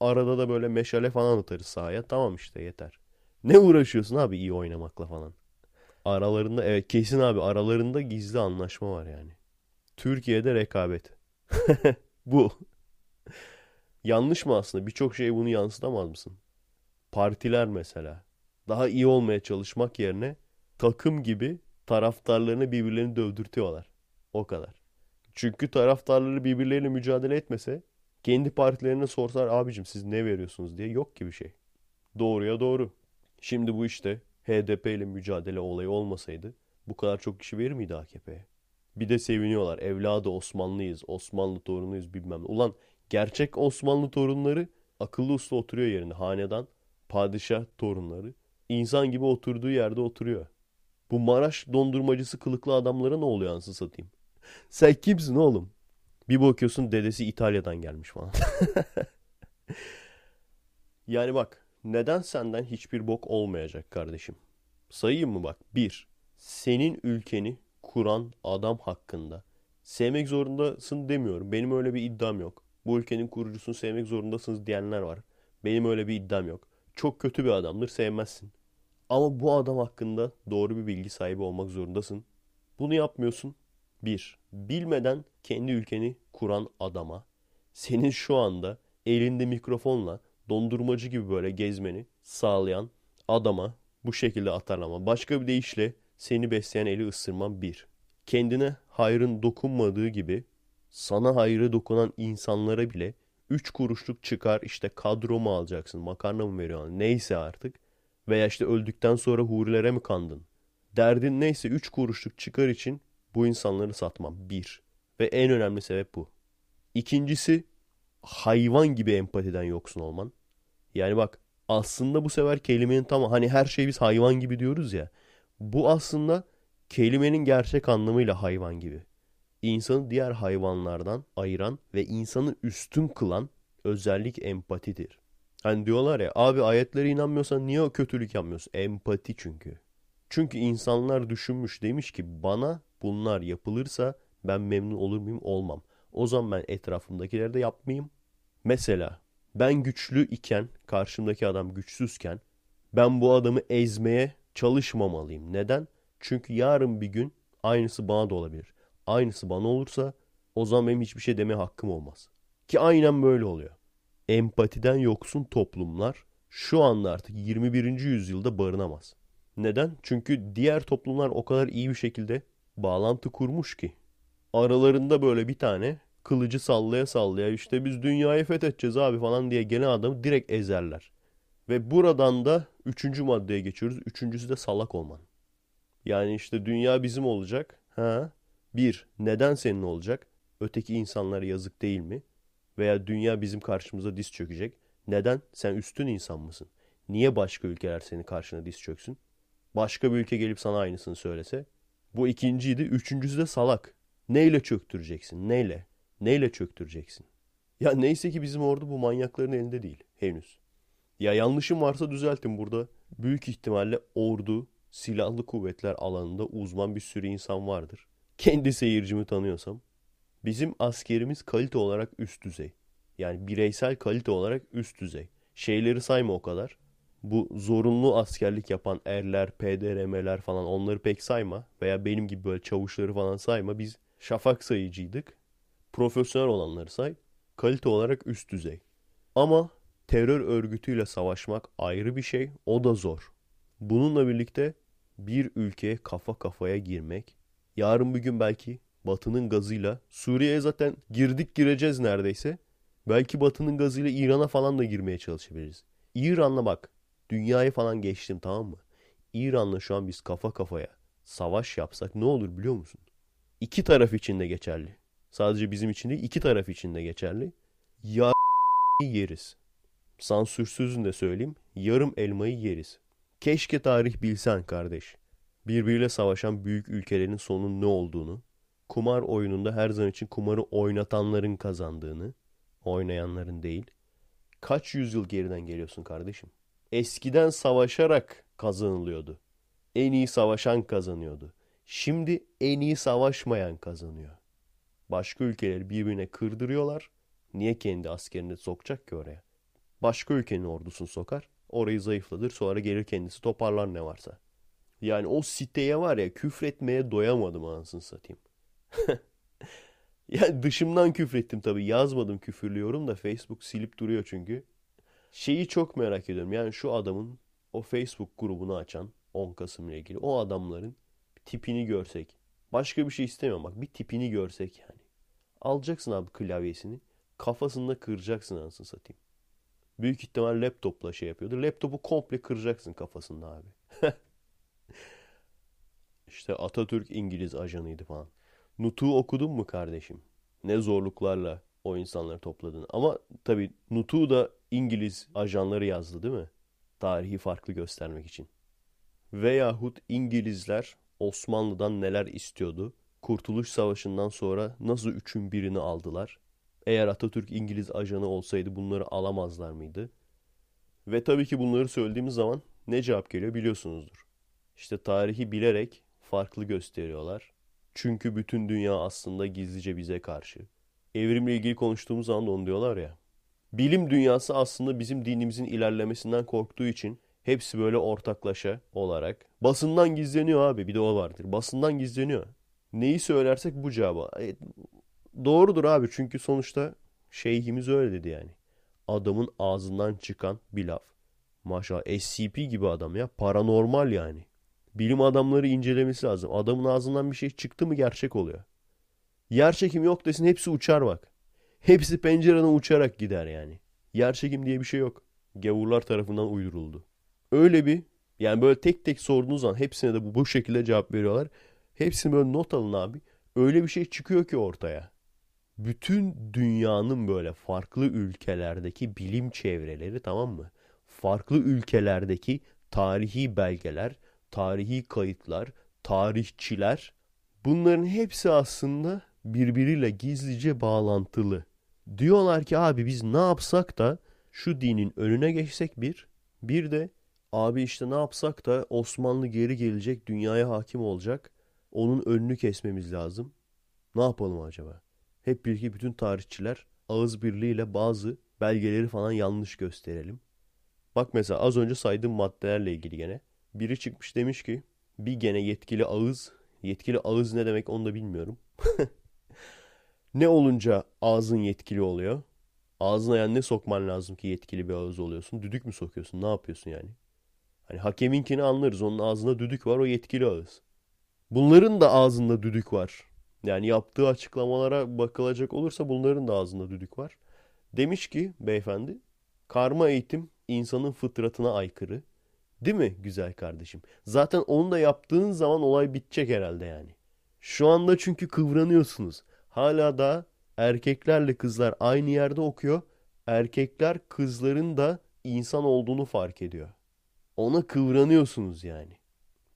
Arada da böyle meşale falan atarız sahaya. Tamam işte yeter. Ne uğraşıyorsun abi iyi oynamakla falan. Aralarında evet kesin abi aralarında gizli anlaşma var yani. Türkiye'de rekabet. Bu. Yanlış mı aslında? Birçok şey bunu yansıtamaz mısın? Partiler mesela. Daha iyi olmaya çalışmak yerine takım gibi taraftarlarını birbirlerini dövdürtüyorlar. O kadar. Çünkü taraftarları birbirleriyle mücadele etmese kendi partilerine sorsalar abicim siz ne veriyorsunuz diye yok gibi şey. Doğruya doğru. Şimdi bu işte HDP ile mücadele olayı olmasaydı bu kadar çok kişi verir miydi AKP'ye? Bir de seviniyorlar. Evladı Osmanlıyız, Osmanlı torunuyuz bilmem ne. Ulan gerçek Osmanlı torunları akıllı uslu oturuyor yerinde. Hanedan, padişah torunları. insan gibi oturduğu yerde oturuyor. Bu Maraş dondurmacısı kılıklı adamlara ne oluyor ansız satayım? Sen kimsin oğlum? Bir bakıyorsun dedesi İtalya'dan gelmiş falan. yani bak neden senden hiçbir bok olmayacak kardeşim? Sayayım mı bak? Bir, senin ülkeni kuran adam hakkında sevmek zorundasın demiyorum. Benim öyle bir iddiam yok. Bu ülkenin kurucusunu sevmek zorundasınız diyenler var. Benim öyle bir iddiam yok. Çok kötü bir adamdır sevmezsin. Ama bu adam hakkında doğru bir bilgi sahibi olmak zorundasın. Bunu yapmıyorsun. Bir, bilmeden kendi ülkeni kuran adama senin şu anda elinde mikrofonla dondurmacı gibi böyle gezmeni sağlayan adama bu şekilde atarlama. Başka bir deyişle seni besleyen eli ısırman bir. Kendine hayrın dokunmadığı gibi sana hayrı dokunan insanlara bile 3 kuruşluk çıkar işte kadro mu alacaksın makarna mı veriyorsun neyse artık veya işte öldükten sonra hurilere mi kandın? Derdin neyse 3 kuruşluk çıkar için bu insanları satmam. Bir. Ve en önemli sebep bu. İkincisi hayvan gibi empatiden yoksun olman. Yani bak aslında bu sefer kelimenin tam hani her şey biz hayvan gibi diyoruz ya. Bu aslında kelimenin gerçek anlamıyla hayvan gibi. İnsanı diğer hayvanlardan ayıran ve insanı üstün kılan özellik empatidir. Hani diyorlar ya abi ayetlere inanmıyorsan niye o kötülük yapmıyorsun? Empati çünkü. Çünkü insanlar düşünmüş demiş ki bana bunlar yapılırsa ben memnun olur muyum? Olmam. O zaman ben etrafımdakileri de yapmayayım. Mesela ben güçlü iken karşımdaki adam güçsüzken ben bu adamı ezmeye çalışmamalıyım. Neden? Çünkü yarın bir gün aynısı bana da olabilir. Aynısı bana olursa o zaman benim hiçbir şey deme hakkım olmaz. Ki aynen böyle oluyor. Empatiden yoksun toplumlar şu anda artık 21. yüzyılda barınamaz. Neden? Çünkü diğer toplumlar o kadar iyi bir şekilde bağlantı kurmuş ki. Aralarında böyle bir tane kılıcı sallaya sallaya işte biz dünyayı fethedeceğiz abi falan diye gelen adamı direkt ezerler. Ve buradan da üçüncü maddeye geçiyoruz. Üçüncüsü de salak olman. Yani işte dünya bizim olacak. Ha? Bir, neden senin olacak? Öteki insanlara yazık değil mi? Veya dünya bizim karşımıza diz çökecek. Neden? Sen üstün insan mısın? Niye başka ülkeler senin karşına diz çöksün? Başka bir ülke gelip sana aynısını söylese. Bu ikinciydi. Üçüncüsü de salak. Neyle çöktüreceksin? Neyle? Neyle çöktüreceksin? Ya neyse ki bizim ordu bu manyakların elinde değil. Henüz. Ya yanlışım varsa düzeltin burada. Büyük ihtimalle ordu, silahlı kuvvetler alanında uzman bir sürü insan vardır. Kendi seyircimi tanıyorsam. Bizim askerimiz kalite olarak üst düzey. Yani bireysel kalite olarak üst düzey. Şeyleri sayma o kadar. Bu zorunlu askerlik yapan erler, PDRM'ler falan onları pek sayma. Veya benim gibi böyle çavuşları falan sayma. Biz şafak sayıcıydık. Profesyonel olanları say. Kalite olarak üst düzey. Ama terör örgütüyle savaşmak ayrı bir şey. O da zor. Bununla birlikte bir ülkeye kafa kafaya girmek. Yarın bir gün belki Batı'nın gazıyla Suriye'ye zaten girdik gireceğiz neredeyse. Belki Batı'nın gazıyla İran'a falan da girmeye çalışabiliriz. İran'la bak dünyayı falan geçtim tamam mı? İran'la şu an biz kafa kafaya savaş yapsak ne olur biliyor musun? İki taraf için de geçerli. Sadece bizim için değil iki taraf için de geçerli. Ya yeriz. Sansürsüzün de söyleyeyim. Yarım elmayı yeriz. Keşke tarih bilsen kardeş. Birbiriyle savaşan büyük ülkelerin sonun ne olduğunu, kumar oyununda her zaman için kumarı oynatanların kazandığını, oynayanların değil. Kaç yüzyıl geriden geliyorsun kardeşim? Eskiden savaşarak kazanılıyordu. En iyi savaşan kazanıyordu. Şimdi en iyi savaşmayan kazanıyor. Başka ülkeleri birbirine kırdırıyorlar. Niye kendi askerini sokacak ki oraya? Başka ülkenin ordusunu sokar. Orayı zayıflatır sonra gelir kendisi toparlar ne varsa. Yani o siteye var ya küfretmeye doyamadım anasını satayım. yani dışımdan küfrettim tabii yazmadım küfürlüyorum da Facebook silip duruyor çünkü. Şeyi çok merak ediyorum yani şu adamın o Facebook grubunu açan 10 Kasım ile ilgili o adamların tipini görsek. Başka bir şey istemiyorum bak bir tipini görsek yani. Alacaksın abi klavyesini kafasında kıracaksın anasını satayım. Büyük ihtimal laptopla şey yapıyordu. Laptopu komple kıracaksın kafasında abi. İşte Atatürk İngiliz ajanıydı falan. Nutuk'u okudun mu kardeşim? Ne zorluklarla o insanları topladın. Ama tabii Nutuk'u da İngiliz ajanları yazdı değil mi? Tarihi farklı göstermek için. Veyahut İngilizler Osmanlı'dan neler istiyordu? Kurtuluş Savaşı'ndan sonra nasıl üçün birini aldılar? Eğer Atatürk İngiliz ajanı olsaydı bunları alamazlar mıydı? Ve tabii ki bunları söylediğimiz zaman ne cevap geliyor biliyorsunuzdur. İşte tarihi bilerek farklı gösteriyorlar. Çünkü bütün dünya aslında gizlice bize karşı. Evrimle ilgili konuştuğumuz zaman da onu diyorlar ya. Bilim dünyası aslında bizim dinimizin ilerlemesinden korktuğu için hepsi böyle ortaklaşa olarak. Basından gizleniyor abi bir de o vardır. Basından gizleniyor. Neyi söylersek bu cevabı. E, doğrudur abi çünkü sonuçta şeyhimiz öyle dedi yani. Adamın ağzından çıkan bir laf. Maşallah SCP gibi adam ya. Paranormal yani. Bilim adamları incelemesi lazım. Adamın ağzından bir şey çıktı mı gerçek oluyor. Yer çekim yok desin hepsi uçar bak. Hepsi pencereden uçarak gider yani. Yer çekim diye bir şey yok. Gavurlar tarafından uyduruldu. Öyle bir yani böyle tek tek sorduğunuz zaman hepsine de bu, bu şekilde cevap veriyorlar. Hepsini böyle not alın abi. Öyle bir şey çıkıyor ki ortaya. Bütün dünyanın böyle farklı ülkelerdeki bilim çevreleri tamam mı? Farklı ülkelerdeki tarihi belgeler, tarihi kayıtlar, tarihçiler bunların hepsi aslında birbiriyle gizlice bağlantılı. Diyorlar ki abi biz ne yapsak da şu dinin önüne geçsek bir, bir de abi işte ne yapsak da Osmanlı geri gelecek, dünyaya hakim olacak. Onun önünü kesmemiz lazım. Ne yapalım acaba? Hep birlikte bütün tarihçiler ağız birliğiyle bazı belgeleri falan yanlış gösterelim. Bak mesela az önce saydığım maddelerle ilgili gene. Biri çıkmış demiş ki bir gene yetkili ağız. Yetkili ağız ne demek onu da bilmiyorum. ne olunca ağzın yetkili oluyor? Ağzına yani ne sokman lazım ki yetkili bir ağız oluyorsun? Düdük mü sokuyorsun? Ne yapıyorsun yani? Hani hakeminkini anlarız. Onun ağzında düdük var o yetkili ağız. Bunların da ağzında düdük var. Yani yaptığı açıklamalara bakılacak olursa bunların da ağzında düdük var. Demiş ki beyefendi karma eğitim insanın fıtratına aykırı. Değil mi güzel kardeşim? Zaten onu da yaptığın zaman olay bitecek herhalde yani. Şu anda çünkü kıvranıyorsunuz. Hala da erkeklerle kızlar aynı yerde okuyor. Erkekler kızların da insan olduğunu fark ediyor. Ona kıvranıyorsunuz yani.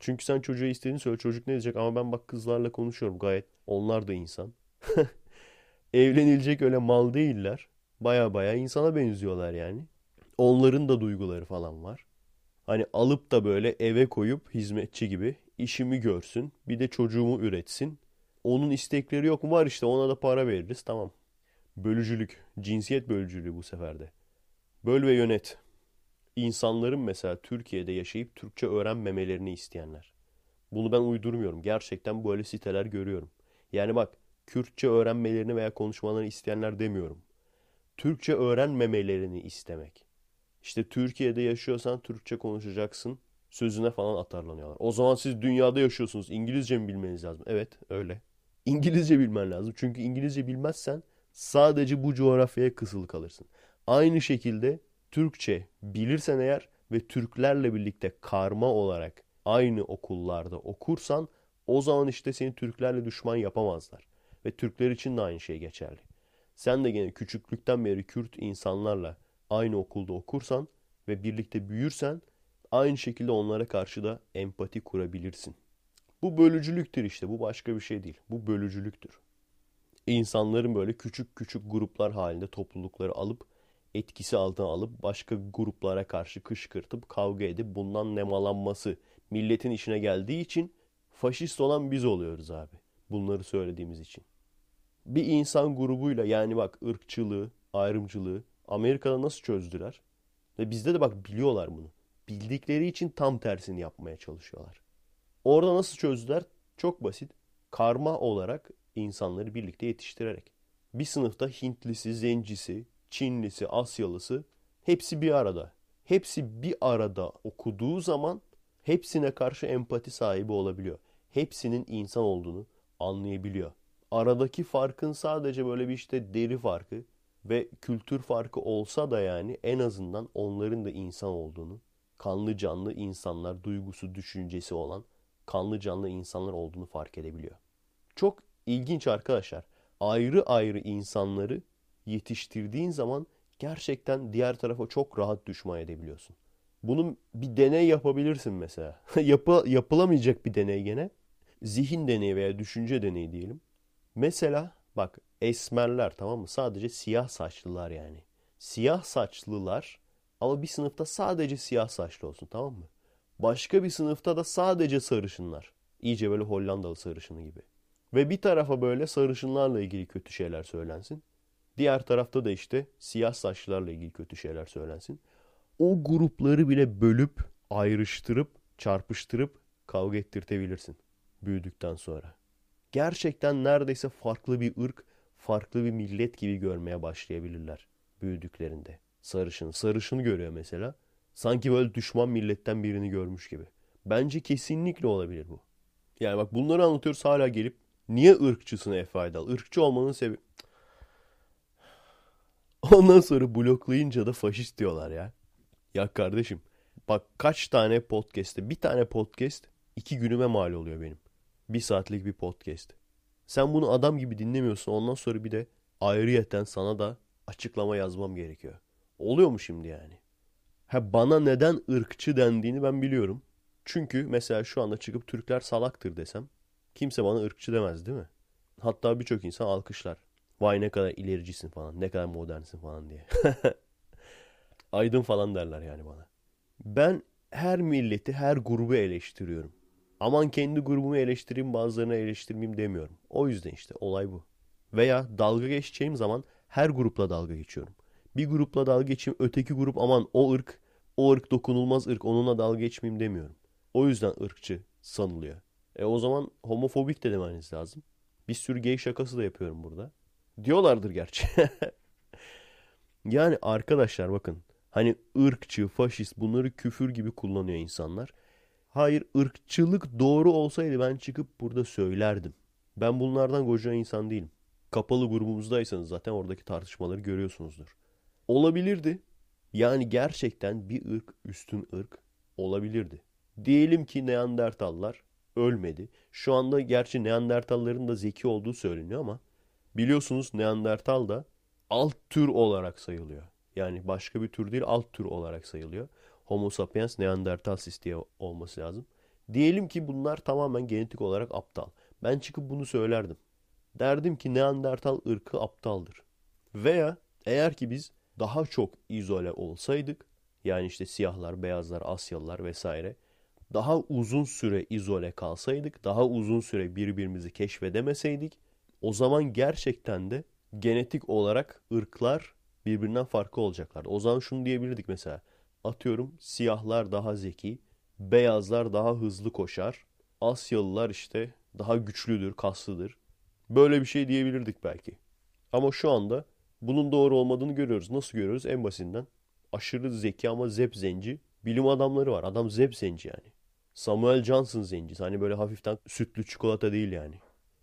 Çünkü sen çocuğa istediğini söyle. Çocuk ne diyecek? Ama ben bak kızlarla konuşuyorum gayet. Onlar da insan. Evlenilecek öyle mal değiller. Baya baya insana benziyorlar yani. Onların da duyguları falan var. Hani alıp da böyle eve koyup hizmetçi gibi işimi görsün. Bir de çocuğumu üretsin. Onun istekleri yok mu? Var işte ona da para veririz. Tamam. Bölücülük. Cinsiyet bölücülüğü bu seferde. Böl ve yönet. İnsanların mesela Türkiye'de yaşayıp Türkçe öğrenmemelerini isteyenler. Bunu ben uydurmuyorum. Gerçekten böyle siteler görüyorum. Yani bak Kürtçe öğrenmelerini veya konuşmalarını isteyenler demiyorum. Türkçe öğrenmemelerini istemek. İşte Türkiye'de yaşıyorsan Türkçe konuşacaksın. Sözüne falan atarlanıyorlar. O zaman siz dünyada yaşıyorsunuz. İngilizce mi bilmeniz lazım? Evet öyle. İngilizce bilmen lazım. Çünkü İngilizce bilmezsen sadece bu coğrafyaya kısılı kalırsın. Aynı şekilde Türkçe bilirsen eğer ve Türklerle birlikte karma olarak aynı okullarda okursan o zaman işte seni Türklerle düşman yapamazlar. Ve Türkler için de aynı şey geçerli. Sen de gene küçüklükten beri Kürt insanlarla aynı okulda okursan ve birlikte büyürsen aynı şekilde onlara karşı da empati kurabilirsin. Bu bölücülüktür işte. Bu başka bir şey değil. Bu bölücülüktür. İnsanların böyle küçük küçük gruplar halinde toplulukları alıp etkisi altına alıp başka gruplara karşı kışkırtıp kavga edip bundan nemalanması milletin işine geldiği için faşist olan biz oluyoruz abi. Bunları söylediğimiz için. Bir insan grubuyla yani bak ırkçılığı, ayrımcılığı Amerika'da nasıl çözdüler? Ve bizde de bak biliyorlar bunu. Bildikleri için tam tersini yapmaya çalışıyorlar. Orada nasıl çözdüler? Çok basit. Karma olarak insanları birlikte yetiştirerek. Bir sınıfta Hintlisi, Zencisi, Çinlisi, Asyalısı hepsi bir arada. Hepsi bir arada okuduğu zaman hepsine karşı empati sahibi olabiliyor. Hepsinin insan olduğunu anlayabiliyor. Aradaki farkın sadece böyle bir işte deri farkı ve kültür farkı olsa da yani en azından onların da insan olduğunu, kanlı canlı insanlar, duygusu, düşüncesi olan kanlı canlı insanlar olduğunu fark edebiliyor. Çok ilginç arkadaşlar. Ayrı ayrı insanları yetiştirdiğin zaman gerçekten diğer tarafa çok rahat düşman edebiliyorsun. Bunun bir deney yapabilirsin mesela. Yapı, yapılamayacak bir deney gene. Zihin deneyi veya düşünce deneyi diyelim. Mesela bak esmerler tamam mı? Sadece siyah saçlılar yani. Siyah saçlılar ama bir sınıfta sadece siyah saçlı olsun tamam mı? Başka bir sınıfta da sadece sarışınlar. İyice böyle Hollandalı sarışını gibi. Ve bir tarafa böyle sarışınlarla ilgili kötü şeyler söylensin. Diğer tarafta da işte siyah saçlılarla ilgili kötü şeyler söylensin. O grupları bile bölüp, ayrıştırıp, çarpıştırıp kavga ettirtebilirsin büyüdükten sonra. Gerçekten neredeyse farklı bir ırk, farklı bir millet gibi görmeye başlayabilirler büyüdüklerinde. Sarışın, sarışını görüyor mesela. Sanki böyle düşman milletten birini görmüş gibi. Bence kesinlikle olabilir bu. Yani bak bunları anlatıyoruz hala gelip niye ırkçısın Efe Aydal? Irkçı olmanın sebebi... Ondan sonra bloklayınca da faşist diyorlar ya. Ya kardeşim bak kaç tane podcast'te bir tane podcast iki günüme mal oluyor benim. Bir saatlik bir podcast. Sen bunu adam gibi dinlemiyorsun ondan sonra bir de ayrıyeten sana da açıklama yazmam gerekiyor. Oluyor mu şimdi yani? Ha bana neden ırkçı dendiğini ben biliyorum. Çünkü mesela şu anda çıkıp Türkler salaktır desem kimse bana ırkçı demez değil mi? Hatta birçok insan alkışlar. Vay ne kadar ilericisin falan, ne kadar modernsin falan diye. Aydın falan derler yani bana. Ben her milleti, her grubu eleştiriyorum. Aman kendi grubumu eleştireyim bazılarını eleştirmeyeyim demiyorum. O yüzden işte olay bu. Veya dalga geçeceğim zaman her grupla dalga geçiyorum. Bir grupla dalga geçeyim öteki grup aman o ırk, o ırk dokunulmaz ırk onunla dalga geçmeyeyim demiyorum. O yüzden ırkçı sanılıyor. E o zaman homofobik de demeniz lazım. Bir sürü gay şakası da yapıyorum burada. Diyorlardır gerçi. yani arkadaşlar bakın. Hani ırkçı, faşist bunları küfür gibi kullanıyor insanlar. Hayır ırkçılık doğru olsaydı ben çıkıp burada söylerdim. Ben bunlardan koca insan değilim. Kapalı grubumuzdaysanız zaten oradaki tartışmaları görüyorsunuzdur. Olabilirdi. Yani gerçekten bir ırk üstün ırk olabilirdi. Diyelim ki Neandertallar ölmedi. Şu anda gerçi Neandertalların da zeki olduğu söyleniyor ama biliyorsunuz Neandertal da alt tür olarak sayılıyor. Yani başka bir tür değil alt tür olarak sayılıyor. Homo sapiens neanderthalis diye olması lazım. Diyelim ki bunlar tamamen genetik olarak aptal. Ben çıkıp bunu söylerdim. Derdim ki Neandertal ırkı aptaldır. Veya eğer ki biz daha çok izole olsaydık yani işte siyahlar, beyazlar, Asyalılar vesaire daha uzun süre izole kalsaydık, daha uzun süre birbirimizi keşfedemeseydik o zaman gerçekten de genetik olarak ırklar birbirinden farklı olacaklardı. O zaman şunu diyebilirdik mesela. Atıyorum siyahlar daha zeki, beyazlar daha hızlı koşar, Asyalılar işte daha güçlüdür, kaslıdır. Böyle bir şey diyebilirdik belki. Ama şu anda bunun doğru olmadığını görüyoruz. Nasıl görüyoruz? En basitinden aşırı zeki ama zep zenci bilim adamları var. Adam zep zenci yani. Samuel Johnson zencisi. Hani böyle hafiften sütlü çikolata değil yani.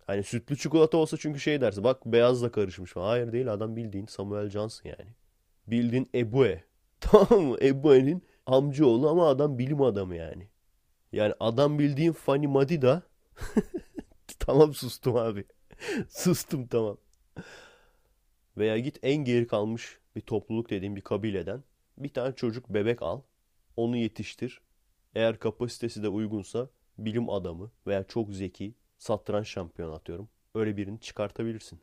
Hani sütlü çikolata olsa çünkü şey dersin. Bak beyazla karışmış falan. Hayır değil adam bildiğin Samuel Johnson yani. Bildiğin Ebue. Tamam mı? Ebue'nin amcaoğlu ama adam bilim adamı yani. Yani adam bildiğin Fanny Madida. tamam sustum abi. sustum tamam. Veya git en geri kalmış bir topluluk dediğim bir kabileden bir tane çocuk bebek al. Onu yetiştir. Eğer kapasitesi de uygunsa bilim adamı veya çok zeki satranç şampiyonu atıyorum. Öyle birini çıkartabilirsin.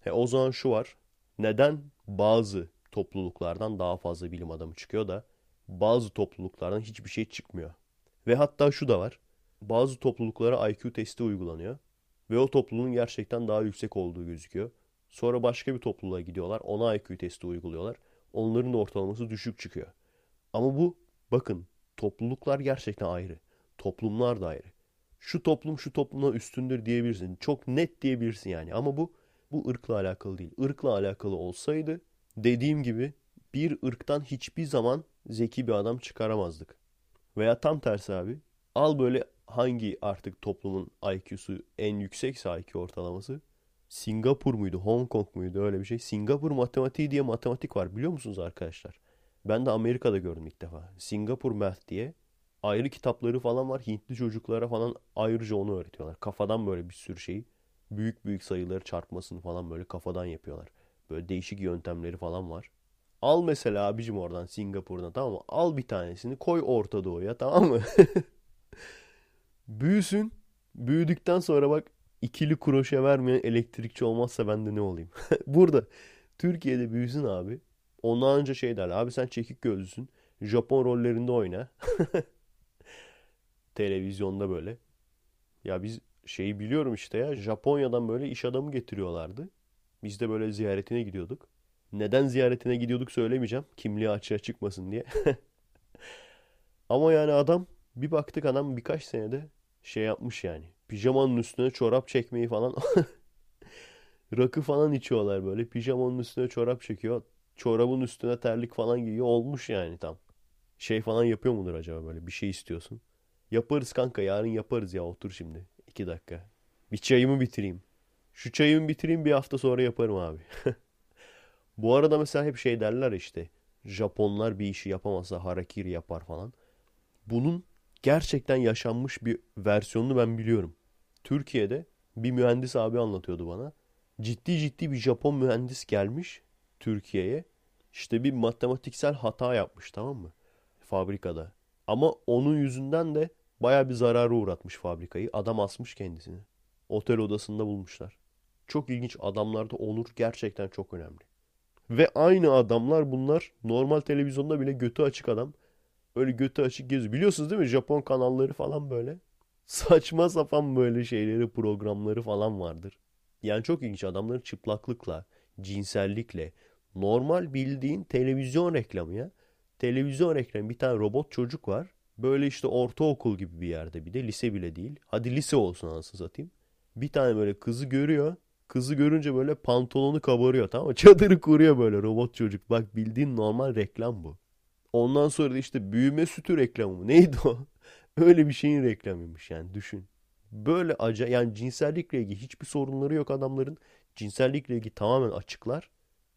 He, o zaman şu var. Neden bazı topluluklardan daha fazla bilim adamı çıkıyor da bazı topluluklardan hiçbir şey çıkmıyor. Ve hatta şu da var. Bazı topluluklara IQ testi uygulanıyor. Ve o topluluğun gerçekten daha yüksek olduğu gözüküyor. Sonra başka bir topluluğa gidiyorlar. Ona IQ testi uyguluyorlar. Onların da ortalaması düşük çıkıyor. Ama bu bakın topluluklar gerçekten ayrı. Toplumlar da ayrı. Şu toplum şu toplumdan üstündür diyebilirsin. Çok net diyebilirsin yani. Ama bu bu ırkla alakalı değil. Irkla alakalı olsaydı dediğim gibi bir ırktan hiçbir zaman zeki bir adam çıkaramazdık. Veya tam tersi abi. Al böyle hangi artık toplumun IQ'su en yüksekse IQ ortalaması. Singapur muydu, Hong Kong muydu öyle bir şey. Singapur matematiği diye matematik var biliyor musunuz arkadaşlar? Ben de Amerika'da gördüm ilk defa. Singapur Math diye ayrı kitapları falan var. Hintli çocuklara falan ayrıca onu öğretiyorlar. Kafadan böyle bir sürü şeyi büyük büyük sayıları çarpmasını falan böyle kafadan yapıyorlar. Böyle değişik yöntemleri falan var. Al mesela abicim oradan Singapur'dan tamam mı? Al bir tanesini koy Orta Doğu'ya tamam mı? Büyüsün. Büyüdükten sonra bak ikili kroşe vermeyen elektrikçi olmazsa ben de ne olayım? Burada Türkiye'de büyüsün abi. Ondan önce şey derler. Abi sen çekik gözlüsün. Japon rollerinde oyna. Televizyonda böyle. Ya biz şeyi biliyorum işte ya. Japonya'dan böyle iş adamı getiriyorlardı. Biz de böyle ziyaretine gidiyorduk. Neden ziyaretine gidiyorduk söylemeyeceğim. Kimliği açığa çıkmasın diye. Ama yani adam bir baktık adam birkaç senede şey yapmış yani. Pijamanın üstüne çorap çekmeyi falan. Rakı falan içiyorlar böyle. Pijamanın üstüne çorap çekiyor. Çorabın üstüne terlik falan giyiyor. Olmuş yani tam. Şey falan yapıyor mudur acaba böyle? Bir şey istiyorsun. Yaparız kanka yarın yaparız ya otur şimdi. iki dakika. Bir çayımı bitireyim. Şu çayımı bitireyim bir hafta sonra yaparım abi. Bu arada mesela hep şey derler işte. Japonlar bir işi yapamazsa harakiri yapar falan. Bunun gerçekten yaşanmış bir versiyonunu ben biliyorum. Türkiye'de bir mühendis abi anlatıyordu bana. Ciddi ciddi bir Japon mühendis gelmiş Türkiye'ye. İşte bir matematiksel hata yapmış tamam mı? Fabrikada. Ama onun yüzünden de baya bir zarara uğratmış fabrikayı. Adam asmış kendisini. Otel odasında bulmuşlar. Çok ilginç adamlarda onur gerçekten çok önemli. Ve aynı adamlar bunlar normal televizyonda bile götü açık adam. Öyle götü açık geziyor. Biliyorsunuz değil mi? Japon kanalları falan böyle. Saçma sapan böyle şeyleri, programları falan vardır. Yani çok ilginç adamların çıplaklıkla, cinsellikle, normal bildiğin televizyon reklamı ya. Televizyon reklamı bir tane robot çocuk var. Böyle işte ortaokul gibi bir yerde bir de lise bile değil. Hadi lise olsun anasını satayım. Bir tane böyle kızı görüyor. Kızı görünce böyle pantolonu kabarıyor tamam mı? Çadırı kuruyor böyle robot çocuk. Bak bildiğin normal reklam bu. Ondan sonra da işte büyüme sütü reklamı mı? Neydi o? Öyle bir şeyin reklamıymış yani düşün. Böyle acayip yani cinsellikle ilgili hiçbir sorunları yok adamların. Cinsellikle ilgili tamamen açıklar.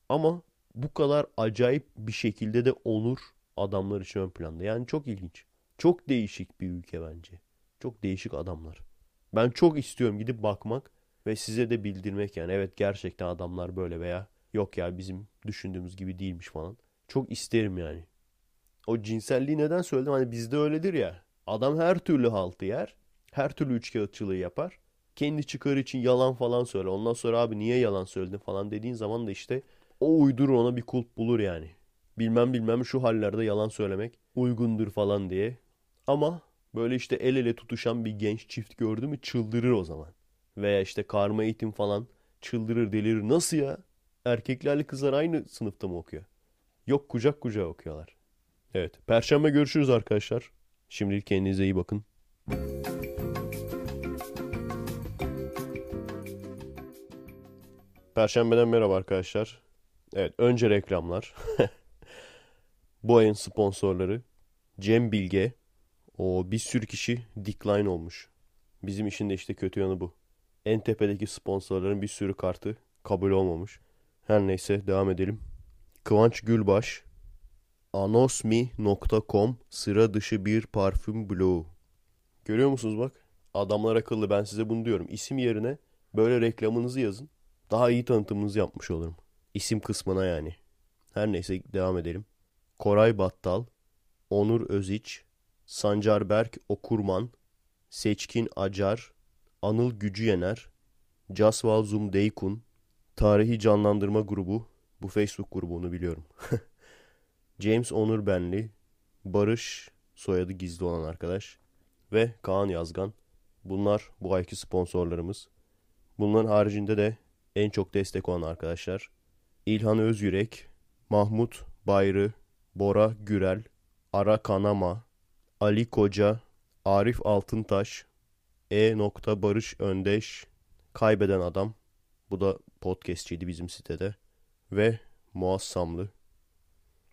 Ama bu kadar acayip bir şekilde de onur adamlar için ön planda. Yani çok ilginç. Çok değişik bir ülke bence. Çok değişik adamlar. Ben çok istiyorum gidip bakmak ve size de bildirmek yani. Evet gerçekten adamlar böyle veya yok ya bizim düşündüğümüz gibi değilmiş falan. Çok isterim yani. O cinselliği neden söyledim? Hani bizde öyledir ya. Adam her türlü haltı yer. Her türlü üçkağıtçılığı yapar. Kendi çıkarı için yalan falan söyler. Ondan sonra abi niye yalan söyledin falan dediğin zaman da işte o uydurur ona bir kulp bulur yani. Bilmem bilmem şu hallerde yalan söylemek uygundur falan diye. Ama böyle işte el ele tutuşan bir genç çift gördü mü çıldırır o zaman. Veya işte karma eğitim falan çıldırır delirir. Nasıl ya? Erkeklerle kızlar aynı sınıfta mı okuyor? Yok kucak kucağa okuyorlar. Evet. Perşembe görüşürüz arkadaşlar. Şimdilik kendinize iyi bakın. Perşembeden merhaba arkadaşlar. Evet önce reklamlar. Bu ayın sponsorları Cem Bilge. O bir sürü kişi decline olmuş. Bizim işin de işte kötü yanı bu. En tepedeki sponsorların bir sürü kartı kabul olmamış. Her neyse devam edelim. Kıvanç Gülbaş, anosmi.com sıra dışı bir parfüm bloğu. Görüyor musunuz bak? Adamlar akıllı ben size bunu diyorum. İsim yerine böyle reklamınızı yazın. Daha iyi tanıtımınızı yapmış olurum. İsim kısmına yani. Her neyse devam edelim. Koray Battal, Onur Öziç, Sancar Berk Okurman, Seçkin Acar, Anıl Gücüyener, Casval Zum Deykun, Tarihi Canlandırma Grubu, bu Facebook grubunu biliyorum. James Onur Benli, Barış, soyadı gizli olan arkadaş ve Kaan Yazgan. Bunlar bu ayki sponsorlarımız. Bunların haricinde de en çok destek olan arkadaşlar. İlhan Özyürek, Mahmut Bayrı, Bora Gürel, Ara Kanama, Ali Koca, Arif Altıntaş, E. Barış Öndeş, Kaybeden Adam. Bu da podcastçiydi bizim sitede. Ve Muassamlı.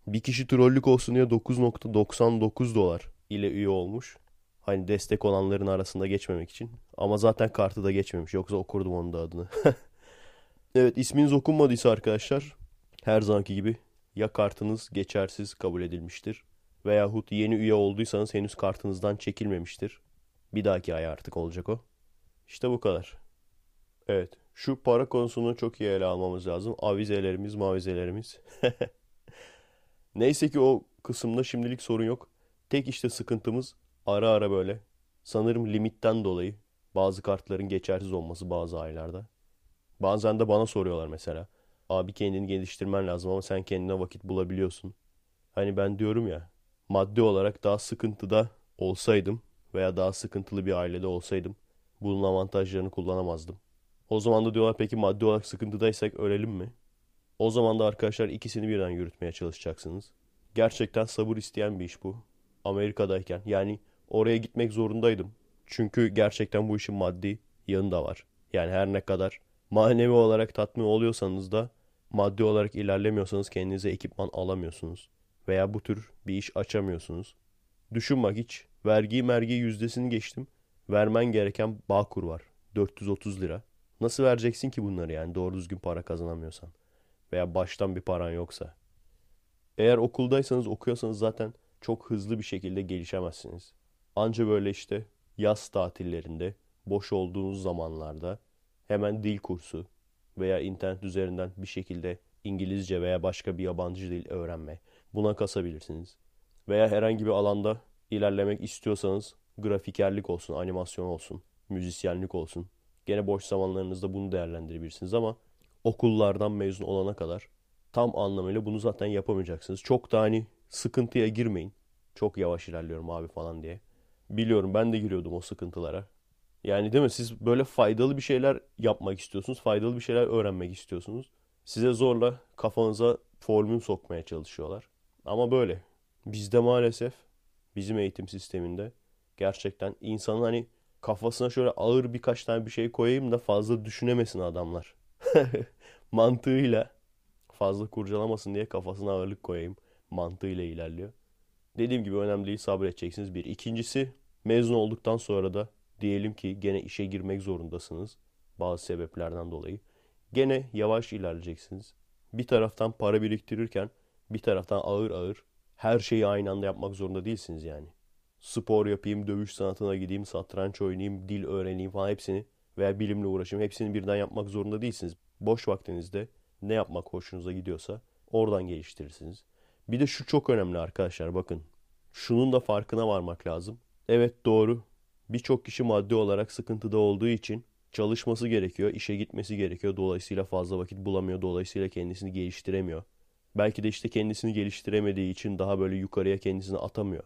Bir kişi trollük olsun diye 9.99 dolar ile üye olmuş. Hani destek olanların arasında geçmemek için. Ama zaten kartı da geçmemiş. Yoksa okurdum onun da adını. evet isminiz okunmadıysa arkadaşlar her zamanki gibi ya kartınız geçersiz kabul edilmiştir veyahut yeni üye olduysanız henüz kartınızdan çekilmemiştir. Bir dahaki ay artık olacak o. İşte bu kadar. Evet. Şu para konusunu çok iyi ele almamız lazım. Avizelerimiz, mavizelerimiz. Neyse ki o kısımda şimdilik sorun yok. Tek işte sıkıntımız ara ara böyle. Sanırım limitten dolayı bazı kartların geçersiz olması bazı aylarda. Bazen de bana soruyorlar mesela. Abi kendini geliştirmen lazım ama sen kendine vakit bulabiliyorsun. Hani ben diyorum ya maddi olarak daha sıkıntıda olsaydım veya daha sıkıntılı bir ailede olsaydım bunun avantajlarını kullanamazdım. O zaman da diyorlar peki maddi olarak sıkıntıdaysak ölelim mi? O zaman da arkadaşlar ikisini birden yürütmeye çalışacaksınız. Gerçekten sabır isteyen bir iş bu. Amerika'dayken yani oraya gitmek zorundaydım. Çünkü gerçekten bu işin maddi yanı da var. Yani her ne kadar manevi olarak tatmin oluyorsanız da maddi olarak ilerlemiyorsanız kendinize ekipman alamıyorsunuz. Veya bu tür bir iş açamıyorsunuz. Düşün bak hiç vergi mergi yüzdesini geçtim. Vermen gereken Bağkur var. 430 lira. Nasıl vereceksin ki bunları yani doğru düzgün para kazanamıyorsan? Veya baştan bir paran yoksa. Eğer okuldaysanız okuyorsanız zaten çok hızlı bir şekilde gelişemezsiniz. Anca böyle işte yaz tatillerinde, boş olduğunuz zamanlarda hemen dil kursu veya internet üzerinden bir şekilde İngilizce veya başka bir yabancı dil öğrenme. Buna kasabilirsiniz. Veya herhangi bir alanda ilerlemek istiyorsanız grafikerlik olsun, animasyon olsun, müzisyenlik olsun. Gene boş zamanlarınızda bunu değerlendirebilirsiniz ama okullardan mezun olana kadar tam anlamıyla bunu zaten yapamayacaksınız. Çok da hani sıkıntıya girmeyin. Çok yavaş ilerliyorum abi falan diye. Biliyorum ben de giriyordum o sıkıntılara. Yani değil mi? Siz böyle faydalı bir şeyler yapmak istiyorsunuz. Faydalı bir şeyler öğrenmek istiyorsunuz. Size zorla kafanıza formül sokmaya çalışıyorlar. Ama böyle. Bizde maalesef bizim eğitim sisteminde gerçekten insanın hani kafasına şöyle ağır birkaç tane bir şey koyayım da fazla düşünemesin adamlar. Mantığıyla fazla kurcalamasın diye kafasına ağırlık koyayım mantığıyla ilerliyor. Dediğim gibi önemli değil sabredeceksiniz bir. İkincisi mezun olduktan sonra da diyelim ki gene işe girmek zorundasınız bazı sebeplerden dolayı. Gene yavaş ilerleyeceksiniz. Bir taraftan para biriktirirken bir taraftan ağır ağır her şeyi aynı anda yapmak zorunda değilsiniz yani. Spor yapayım, dövüş sanatına gideyim, satranç oynayayım, dil öğreneyim falan hepsini veya bilimle uğraşayım hepsini birden yapmak zorunda değilsiniz. Boş vaktinizde ne yapmak hoşunuza gidiyorsa oradan geliştirirsiniz. Bir de şu çok önemli arkadaşlar bakın. Şunun da farkına varmak lazım. Evet doğru. Birçok kişi maddi olarak sıkıntıda olduğu için çalışması gerekiyor, işe gitmesi gerekiyor. Dolayısıyla fazla vakit bulamıyor. Dolayısıyla kendisini geliştiremiyor. Belki de işte kendisini geliştiremediği için daha böyle yukarıya kendisini atamıyor.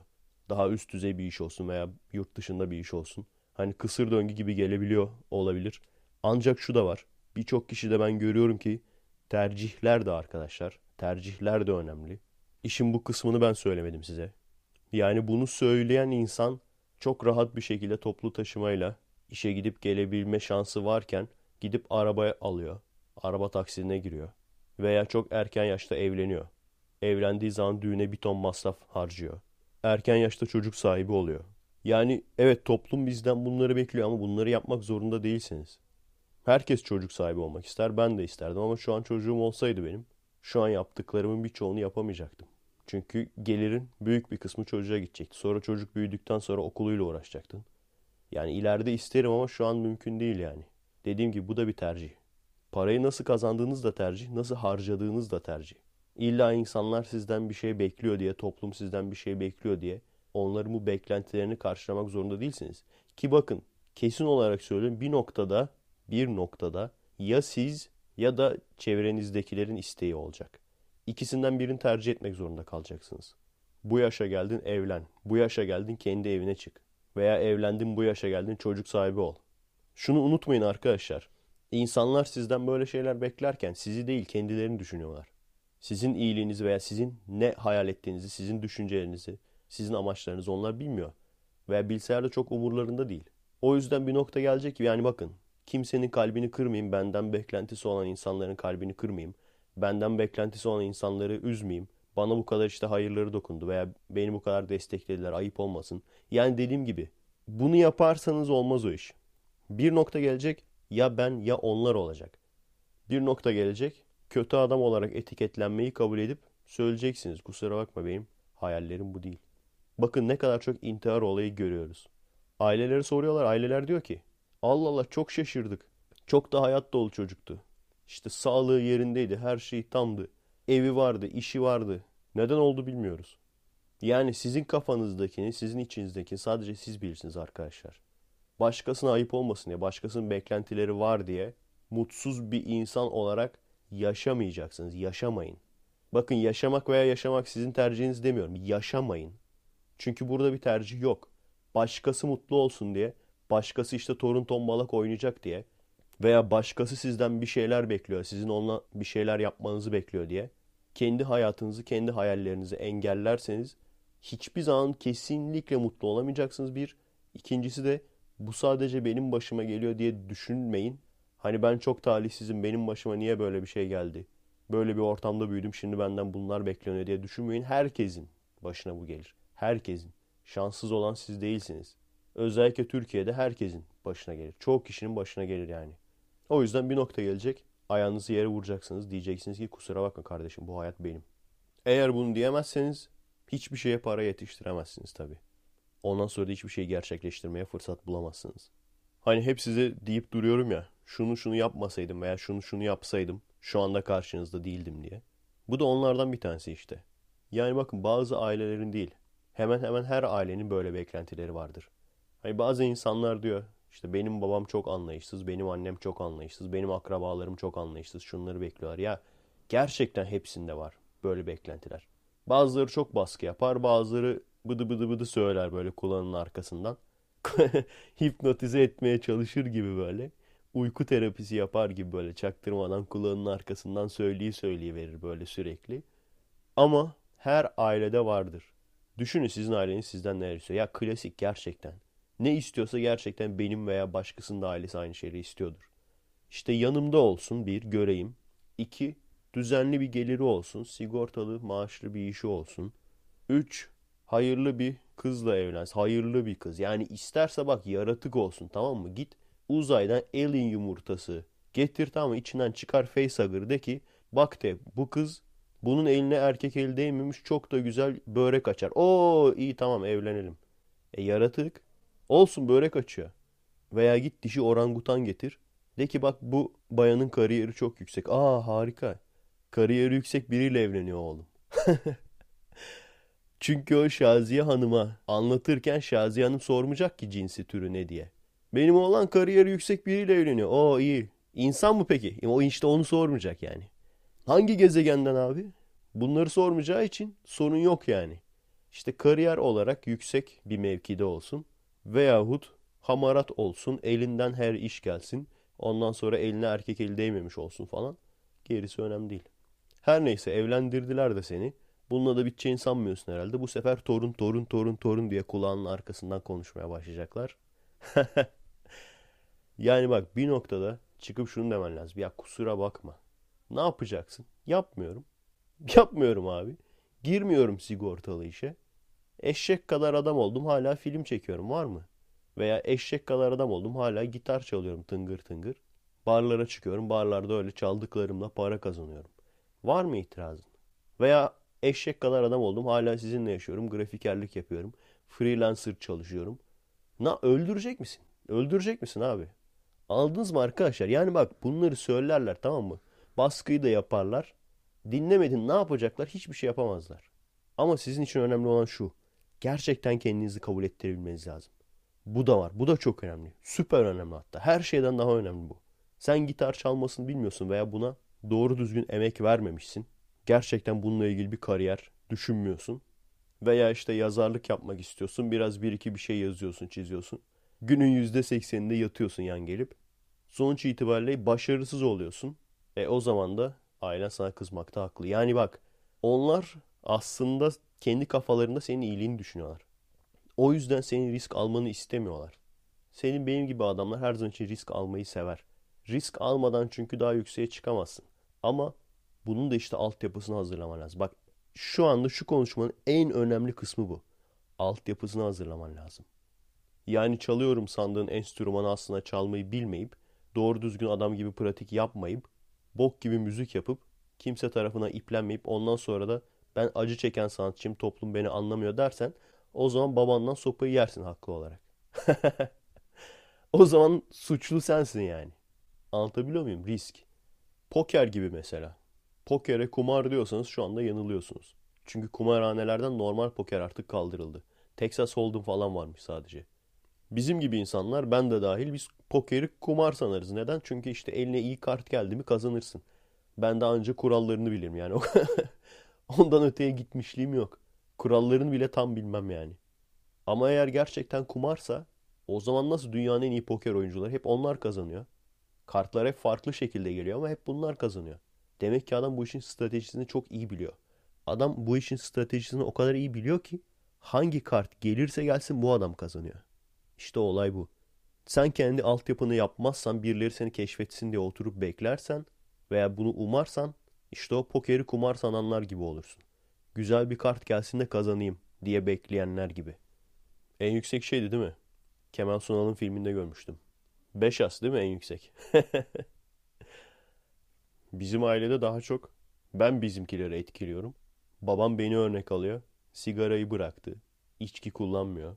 Daha üst düzey bir iş olsun veya yurt dışında bir iş olsun. Hani kısır döngü gibi gelebiliyor olabilir. Ancak şu da var. Birçok kişi de ben görüyorum ki tercihler de arkadaşlar. Tercihler de önemli. İşin bu kısmını ben söylemedim size. Yani bunu söyleyen insan çok rahat bir şekilde toplu taşımayla işe gidip gelebilme şansı varken gidip arabaya alıyor. Araba taksidine giriyor. Veya çok erken yaşta evleniyor. Evlendiği zaman düğüne bir ton masraf harcıyor. Erken yaşta çocuk sahibi oluyor. Yani evet toplum bizden bunları bekliyor ama bunları yapmak zorunda değilsiniz. Herkes çocuk sahibi olmak ister. Ben de isterdim ama şu an çocuğum olsaydı benim şu an yaptıklarımın birçoğunu yapamayacaktım. Çünkü gelirin büyük bir kısmı çocuğa gidecekti. Sonra çocuk büyüdükten sonra okuluyla uğraşacaktın. Yani ileride isterim ama şu an mümkün değil yani. Dediğim gibi bu da bir tercih. Parayı nasıl kazandığınız da tercih, nasıl harcadığınız da tercih. İlla insanlar sizden bir şey bekliyor diye, toplum sizden bir şey bekliyor diye onların bu beklentilerini karşılamak zorunda değilsiniz. Ki bakın kesin olarak söylüyorum bir noktada bir noktada ya siz ya da çevrenizdekilerin isteği olacak. İkisinden birini tercih etmek zorunda kalacaksınız. Bu yaşa geldin evlen. Bu yaşa geldin kendi evine çık. Veya evlendin bu yaşa geldin çocuk sahibi ol. Şunu unutmayın arkadaşlar. İnsanlar sizden böyle şeyler beklerken sizi değil kendilerini düşünüyorlar. Sizin iyiliğinizi veya sizin ne hayal ettiğinizi, sizin düşüncelerinizi, sizin amaçlarınızı onlar bilmiyor. Veya bilseler de çok umurlarında değil. O yüzden bir nokta gelecek ki yani bakın kimsenin kalbini kırmayayım, benden beklentisi olan insanların kalbini kırmayayım. Benden beklentisi olan insanları üzmeyeyim. Bana bu kadar işte hayırları dokundu veya beni bu kadar desteklediler ayıp olmasın. Yani dediğim gibi bunu yaparsanız olmaz o iş. Bir nokta gelecek ya ben ya onlar olacak. Bir nokta gelecek kötü adam olarak etiketlenmeyi kabul edip söyleyeceksiniz. Kusura bakma benim hayallerim bu değil. Bakın ne kadar çok intihar olayı görüyoruz. Aileleri soruyorlar. Aileler diyor ki Allah Allah çok şaşırdık. Çok da hayat dolu çocuktu. İşte sağlığı yerindeydi, her şey tamdı. Evi vardı, işi vardı. Neden oldu bilmiyoruz. Yani sizin kafanızdakini, sizin içinizdekini sadece siz bilirsiniz arkadaşlar. Başkasına ayıp olmasın diye, başkasının beklentileri var diye mutsuz bir insan olarak yaşamayacaksınız. Yaşamayın. Bakın yaşamak veya yaşamak sizin tercihiniz demiyorum. Yaşamayın. Çünkü burada bir tercih yok. Başkası mutlu olsun diye, başkası işte torun tombalak oynayacak diye veya başkası sizden bir şeyler bekliyor, sizin onunla bir şeyler yapmanızı bekliyor diye kendi hayatınızı, kendi hayallerinizi engellerseniz hiçbir zaman kesinlikle mutlu olamayacaksınız bir. İkincisi de bu sadece benim başıma geliyor diye düşünmeyin. Hani ben çok talihsizim, benim başıma niye böyle bir şey geldi? Böyle bir ortamda büyüdüm, şimdi benden bunlar bekleniyor diye düşünmeyin. Herkesin başına bu gelir. Herkesin. Şanssız olan siz değilsiniz. Özellikle Türkiye'de herkesin başına gelir. Çoğu kişinin başına gelir yani. O yüzden bir nokta gelecek. Ayağınızı yere vuracaksınız. Diyeceksiniz ki kusura bakma kardeşim bu hayat benim. Eğer bunu diyemezseniz hiçbir şeye para yetiştiremezsiniz tabi. Ondan sonra da hiçbir şeyi gerçekleştirmeye fırsat bulamazsınız. Hani hep size deyip duruyorum ya şunu şunu yapmasaydım veya şunu şunu yapsaydım şu anda karşınızda değildim diye. Bu da onlardan bir tanesi işte. Yani bakın bazı ailelerin değil hemen hemen her ailenin böyle beklentileri vardır. Hani bazı insanlar diyor işte benim babam çok anlayışsız, benim annem çok anlayışsız, benim akrabalarım çok anlayışsız. Şunları bekliyorlar. Ya gerçekten hepsinde var böyle beklentiler. Bazıları çok baskı yapar, bazıları bıdı bıdı bıdı söyler böyle kulağının arkasından. Hipnotize etmeye çalışır gibi böyle. Uyku terapisi yapar gibi böyle çaktırmadan kulağının arkasından söyleyi söyleyi verir böyle sürekli. Ama her ailede vardır. Düşünün sizin aileniz sizden ne istiyor. Ya klasik gerçekten. Ne istiyorsa gerçekten benim veya başkasının da ailesi aynı şeyi istiyordur. İşte yanımda olsun bir göreyim. İki düzenli bir geliri olsun. Sigortalı maaşlı bir işi olsun. Üç hayırlı bir kızla evlensin. Hayırlı bir kız. Yani isterse bak yaratık olsun tamam mı? Git uzaydan alien yumurtası getir tamam mı? İçinden çıkar facehugger de ki bak de bu kız bunun eline erkek eli değmemiş çok da güzel börek açar. Oo iyi tamam evlenelim. E yaratık Olsun börek açıyor. Veya git dişi orangutan getir. De ki bak bu bayanın kariyeri çok yüksek. Aa harika. Kariyeri yüksek biriyle evleniyor oğlum. Çünkü o Şaziye Hanım'a anlatırken Şaziye Hanım sormayacak ki cinsi türü ne diye. Benim oğlan kariyeri yüksek biriyle evleniyor. Oo iyi. İnsan mı peki? O işte onu sormayacak yani. Hangi gezegenden abi? Bunları sormayacağı için sorun yok yani. İşte kariyer olarak yüksek bir mevkide olsun. Veyahut hamarat olsun, elinden her iş gelsin. Ondan sonra eline erkek eli değmemiş olsun falan. Gerisi önemli değil. Her neyse evlendirdiler de seni. Bununla da biteceğini sanmıyorsun herhalde. Bu sefer torun torun torun torun diye kulağının arkasından konuşmaya başlayacaklar. yani bak bir noktada çıkıp şunu demen lazım. Ya kusura bakma. Ne yapacaksın? Yapmıyorum. Yapmıyorum abi. Girmiyorum sigortalı işe. Eşek kadar adam oldum hala film çekiyorum var mı? Veya eşek kadar adam oldum hala gitar çalıyorum tıngır tıngır. Barlara çıkıyorum barlarda öyle çaldıklarımla para kazanıyorum. Var mı itirazın? Veya eşek kadar adam oldum hala sizinle yaşıyorum grafikerlik yapıyorum. Freelancer çalışıyorum. Na öldürecek misin? Öldürecek misin abi? Aldınız mı arkadaşlar? Yani bak bunları söylerler tamam mı? Baskıyı da yaparlar. Dinlemedin ne yapacaklar? Hiçbir şey yapamazlar. Ama sizin için önemli olan şu. Gerçekten kendinizi kabul ettirebilmeniz lazım. Bu da var. Bu da çok önemli. Süper önemli hatta. Her şeyden daha önemli bu. Sen gitar çalmasını bilmiyorsun veya buna doğru düzgün emek vermemişsin. Gerçekten bununla ilgili bir kariyer düşünmüyorsun. Veya işte yazarlık yapmak istiyorsun. Biraz bir iki bir şey yazıyorsun, çiziyorsun. Günün yüzde sekseninde yatıyorsun yan gelip. Sonuç itibariyle başarısız oluyorsun. E o zaman da ailen sana kızmakta haklı. Yani bak onlar aslında kendi kafalarında senin iyiliğini düşünüyorlar. O yüzden senin risk almanı istemiyorlar. Senin benim gibi adamlar her zaman için risk almayı sever. Risk almadan çünkü daha yükseğe çıkamazsın. Ama bunun da işte altyapısını hazırlaman lazım. Bak şu anda şu konuşmanın en önemli kısmı bu. Altyapısını hazırlaman lazım. Yani çalıyorum sandığın enstrümanı aslında çalmayı bilmeyip, doğru düzgün adam gibi pratik yapmayıp, bok gibi müzik yapıp, kimse tarafına iplenmeyip ondan sonra da ben acı çeken sanatçıyım toplum beni anlamıyor dersen o zaman babandan sopayı yersin haklı olarak. o zaman suçlu sensin yani. Anlatabiliyor muyum? Risk. Poker gibi mesela. Pokere kumar diyorsanız şu anda yanılıyorsunuz. Çünkü kumarhanelerden normal poker artık kaldırıldı. Texas Hold'em falan varmış sadece. Bizim gibi insanlar ben de dahil biz pokeri kumar sanarız. Neden? Çünkü işte eline iyi kart geldi mi kazanırsın. Ben de ancak kurallarını bilirim yani. Ondan öteye gitmişliğim yok. Kurallarını bile tam bilmem yani. Ama eğer gerçekten kumarsa o zaman nasıl dünyanın en iyi poker oyuncuları hep onlar kazanıyor. Kartlar hep farklı şekilde geliyor ama hep bunlar kazanıyor. Demek ki adam bu işin stratejisini çok iyi biliyor. Adam bu işin stratejisini o kadar iyi biliyor ki hangi kart gelirse gelsin bu adam kazanıyor. İşte olay bu. Sen kendi altyapını yapmazsan birileri seni keşfetsin diye oturup beklersen veya bunu umarsan işte o pokeri kumar sananlar gibi olursun. Güzel bir kart gelsin de kazanayım diye bekleyenler gibi. En yüksek şeydi değil mi? Kemal Sunal'ın filminde görmüştüm. 5 as değil mi en yüksek? Bizim ailede daha çok ben bizimkileri etkiliyorum. Babam beni örnek alıyor. Sigarayı bıraktı. İçki kullanmıyor.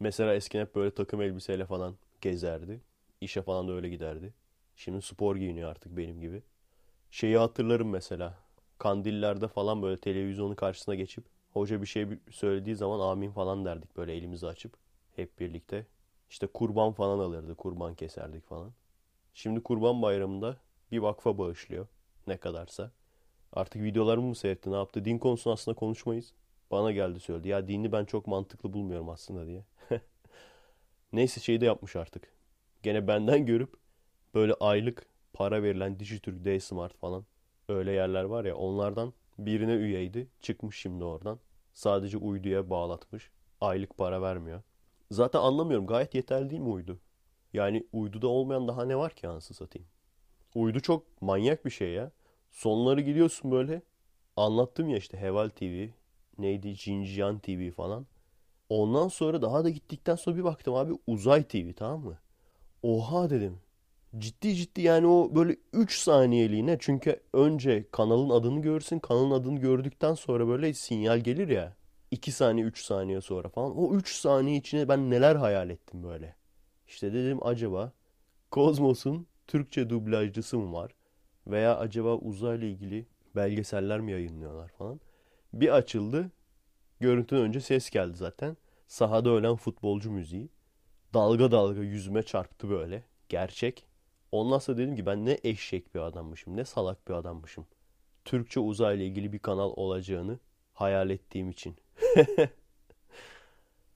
Mesela eskiden hep böyle takım elbiseyle falan gezerdi. İşe falan da öyle giderdi. Şimdi spor giyiniyor artık benim gibi. Şeyi hatırlarım mesela. Kandillerde falan böyle televizyonun karşısına geçip hoca bir şey söylediği zaman amin falan derdik böyle elimizi açıp hep birlikte. İşte kurban falan alırdı. Kurban keserdik falan. Şimdi kurban bayramında bir vakfa bağışlıyor. Ne kadarsa. Artık videolarımı mı seyretti ne yaptı? Din konusunu aslında konuşmayız. Bana geldi söyledi. Ya dini ben çok mantıklı bulmuyorum aslında diye. Neyse şey de yapmış artık. Gene benden görüp böyle aylık para verilen Dijitürk, D-Smart falan öyle yerler var ya onlardan birine üyeydi. Çıkmış şimdi oradan. Sadece uyduya bağlatmış. Aylık para vermiyor. Zaten anlamıyorum gayet yeterli değil mi uydu? Yani uyduda olmayan daha ne var ki ansı satayım? Uydu çok manyak bir şey ya. Sonları gidiyorsun böyle. Anlattım ya işte Heval TV, neydi Jinjian TV falan. Ondan sonra daha da gittikten sonra bir baktım abi Uzay TV tamam mı? Oha dedim. Ciddi ciddi yani o böyle 3 saniyeliğine çünkü önce kanalın adını görürsün. Kanalın adını gördükten sonra böyle sinyal gelir ya. 2 saniye 3 saniye sonra falan. O 3 saniye içine ben neler hayal ettim böyle. İşte dedim acaba Kozmos'un Türkçe dublajcısı mı var? Veya acaba uzayla ilgili belgeseller mi yayınlıyorlar falan. Bir açıldı. Görüntüden önce ses geldi zaten. Sahada ölen futbolcu müziği. Dalga dalga yüzüme çarptı böyle. Gerçek. Ondan sonra dedim ki ben ne eşek bir adammışım, ne salak bir adammışım. Türkçe uzayla ilgili bir kanal olacağını hayal ettiğim için.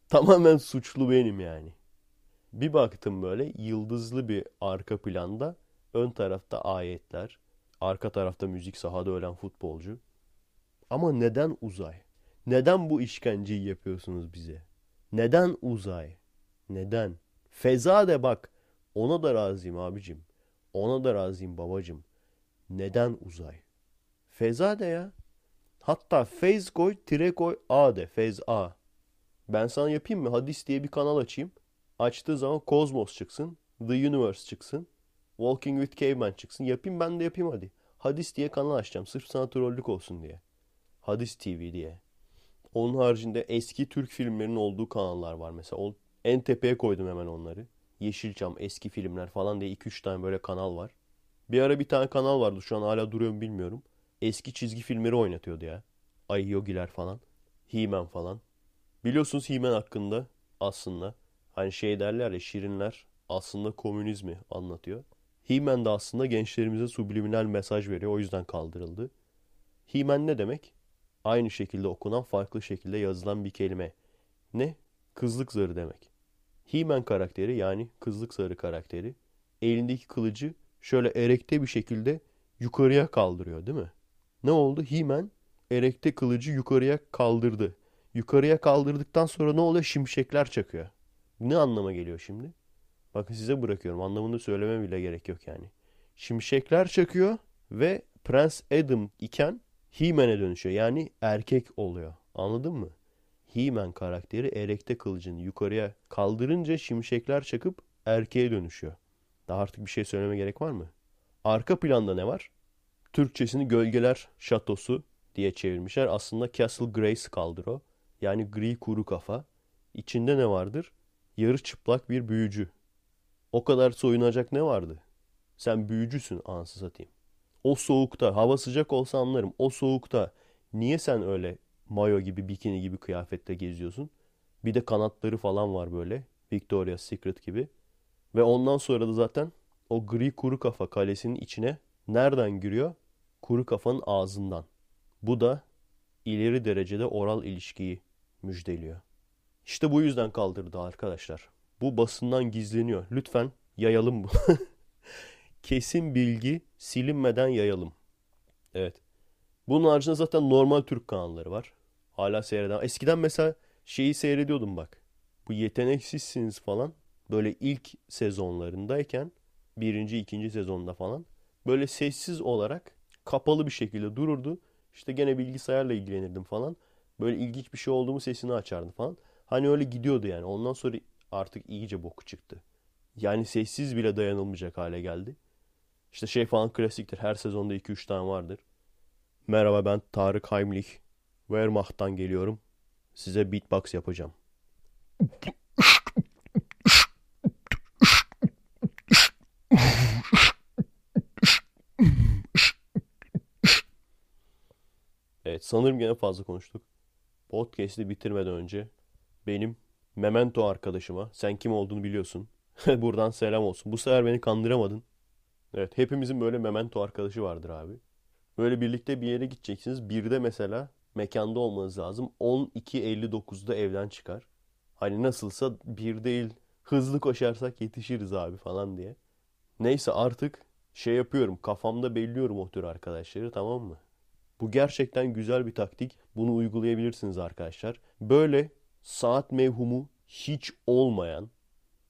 Tamamen suçlu benim yani. Bir baktım böyle yıldızlı bir arka planda ön tarafta ayetler, arka tarafta müzik sahada ölen futbolcu. Ama neden uzay? Neden bu işkenceyi yapıyorsunuz bize? Neden uzay? Neden? Feza de bak. Ona da razıyım abicim. Ona da razıyım babacım. Neden uzay? Feza de ya. Hatta fez koy, tire koy, A de. Fez A. Ben sana yapayım mı? Hadis diye bir kanal açayım. Açtığı zaman Cosmos çıksın. The Universe çıksın. Walking with Caveman çıksın. Yapayım ben de yapayım hadi. Hadis diye kanal açacağım. Sırf sana trollük olsun diye. Hadis TV diye. Onun haricinde eski Türk filmlerinin olduğu kanallar var mesela. En tepeye koydum hemen onları. Yeşilçam, eski filmler falan diye 2-3 tane böyle kanal var. Bir ara bir tane kanal vardı. Şu an hala duruyor mu bilmiyorum. Eski çizgi filmleri oynatıyordu ya. Ay Yogiler falan. He-Man falan. Biliyorsunuz He-Man hakkında aslında. Hani şey derler ya şirinler aslında komünizmi anlatıyor. He-Man de aslında gençlerimize subliminal mesaj veriyor. O yüzden kaldırıldı. He-Man ne demek? Aynı şekilde okunan farklı şekilde yazılan bir kelime. Ne? Kızlık zarı demek. He-Man karakteri yani kızlık zarı karakteri elindeki kılıcı şöyle erekte bir şekilde yukarıya kaldırıyor değil mi? Ne oldu? He-Man erekte kılıcı yukarıya kaldırdı. Yukarıya kaldırdıktan sonra ne oluyor? Şimşekler çakıyor. Ne anlama geliyor şimdi? Bakın size bırakıyorum. Anlamını söyleme bile gerek yok yani. Şimşekler çakıyor ve Prens Adam iken He-Man'e dönüşüyor. Yani erkek oluyor. Anladın mı? He-Man karakteri erekte kılıcını yukarıya kaldırınca şimşekler çakıp erkeğe dönüşüyor. Daha artık bir şey söyleme gerek var mı? Arka planda ne var? Türkçesini Gölgeler Şatosu diye çevirmişler. Aslında Castle Grace kaldır. Yani gri kuru kafa. İçinde ne vardır? Yarı çıplak bir büyücü. O kadar soyunacak ne vardı? Sen büyücüsün anası satayım. O soğukta hava sıcak olsa anlarım. O soğukta niye sen öyle mayo gibi bikini gibi kıyafette geziyorsun? Bir de kanatları falan var böyle. Victoria's Secret gibi. Ve ondan sonra da zaten o gri kuru kafa kalesinin içine nereden giriyor? Kuru kafanın ağzından. Bu da ileri derecede oral ilişkiyi müjdeliyor. İşte bu yüzden kaldırdı arkadaşlar. Bu basından gizleniyor. Lütfen yayalım bu. Kesin bilgi silinmeden yayalım. Evet. Bunun haricinde zaten normal Türk kanalları var. Hala seyreden. Eskiden mesela şeyi seyrediyordum bak. Bu yeteneksizsiniz falan. Böyle ilk sezonlarındayken birinci, ikinci sezonda falan böyle sessiz olarak kapalı bir şekilde dururdu. İşte gene bilgisayarla ilgilenirdim falan. Böyle ilginç bir şey olduğumu sesini açardı falan. Hani öyle gidiyordu yani. Ondan sonra artık iyice boku çıktı. Yani sessiz bile dayanılmayacak hale geldi. İşte şey falan klasiktir. Her sezonda 2-3 tane vardır. Merhaba ben Tarık Heimlich. Wehrmacht'tan geliyorum. Size beatbox yapacağım. Evet sanırım gene fazla konuştuk. Podcast'i bitirmeden önce benim Memento arkadaşıma sen kim olduğunu biliyorsun. Buradan selam olsun. Bu sefer beni kandıramadın. Evet hepimizin böyle Memento arkadaşı vardır abi. Böyle birlikte bir yere gideceksiniz. Bir de mesela mekanda olmanız lazım. 12.59'da evden çıkar. Hani nasılsa bir değil hızlı koşarsak yetişiriz abi falan diye. Neyse artık şey yapıyorum kafamda belliyorum o tür arkadaşları tamam mı? Bu gerçekten güzel bir taktik. Bunu uygulayabilirsiniz arkadaşlar. Böyle saat mevhumu hiç olmayan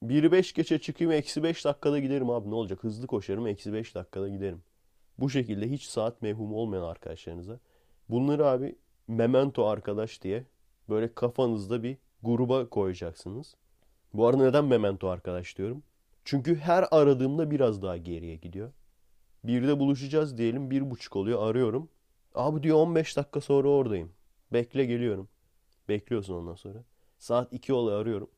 biri 5 geçe çıkayım eksi 5 dakikada giderim abi ne olacak hızlı koşarım eksi 5 dakikada giderim. Bu şekilde hiç saat mevhumu olmayan arkadaşlarınıza bunları abi memento arkadaş diye böyle kafanızda bir gruba koyacaksınız. Bu arada neden memento arkadaş diyorum? Çünkü her aradığımda biraz daha geriye gidiyor. Bir de buluşacağız diyelim bir buçuk oluyor arıyorum. Abi diyor 15 dakika sonra oradayım. Bekle geliyorum. Bekliyorsun ondan sonra. Saat 2 oluyor arıyorum.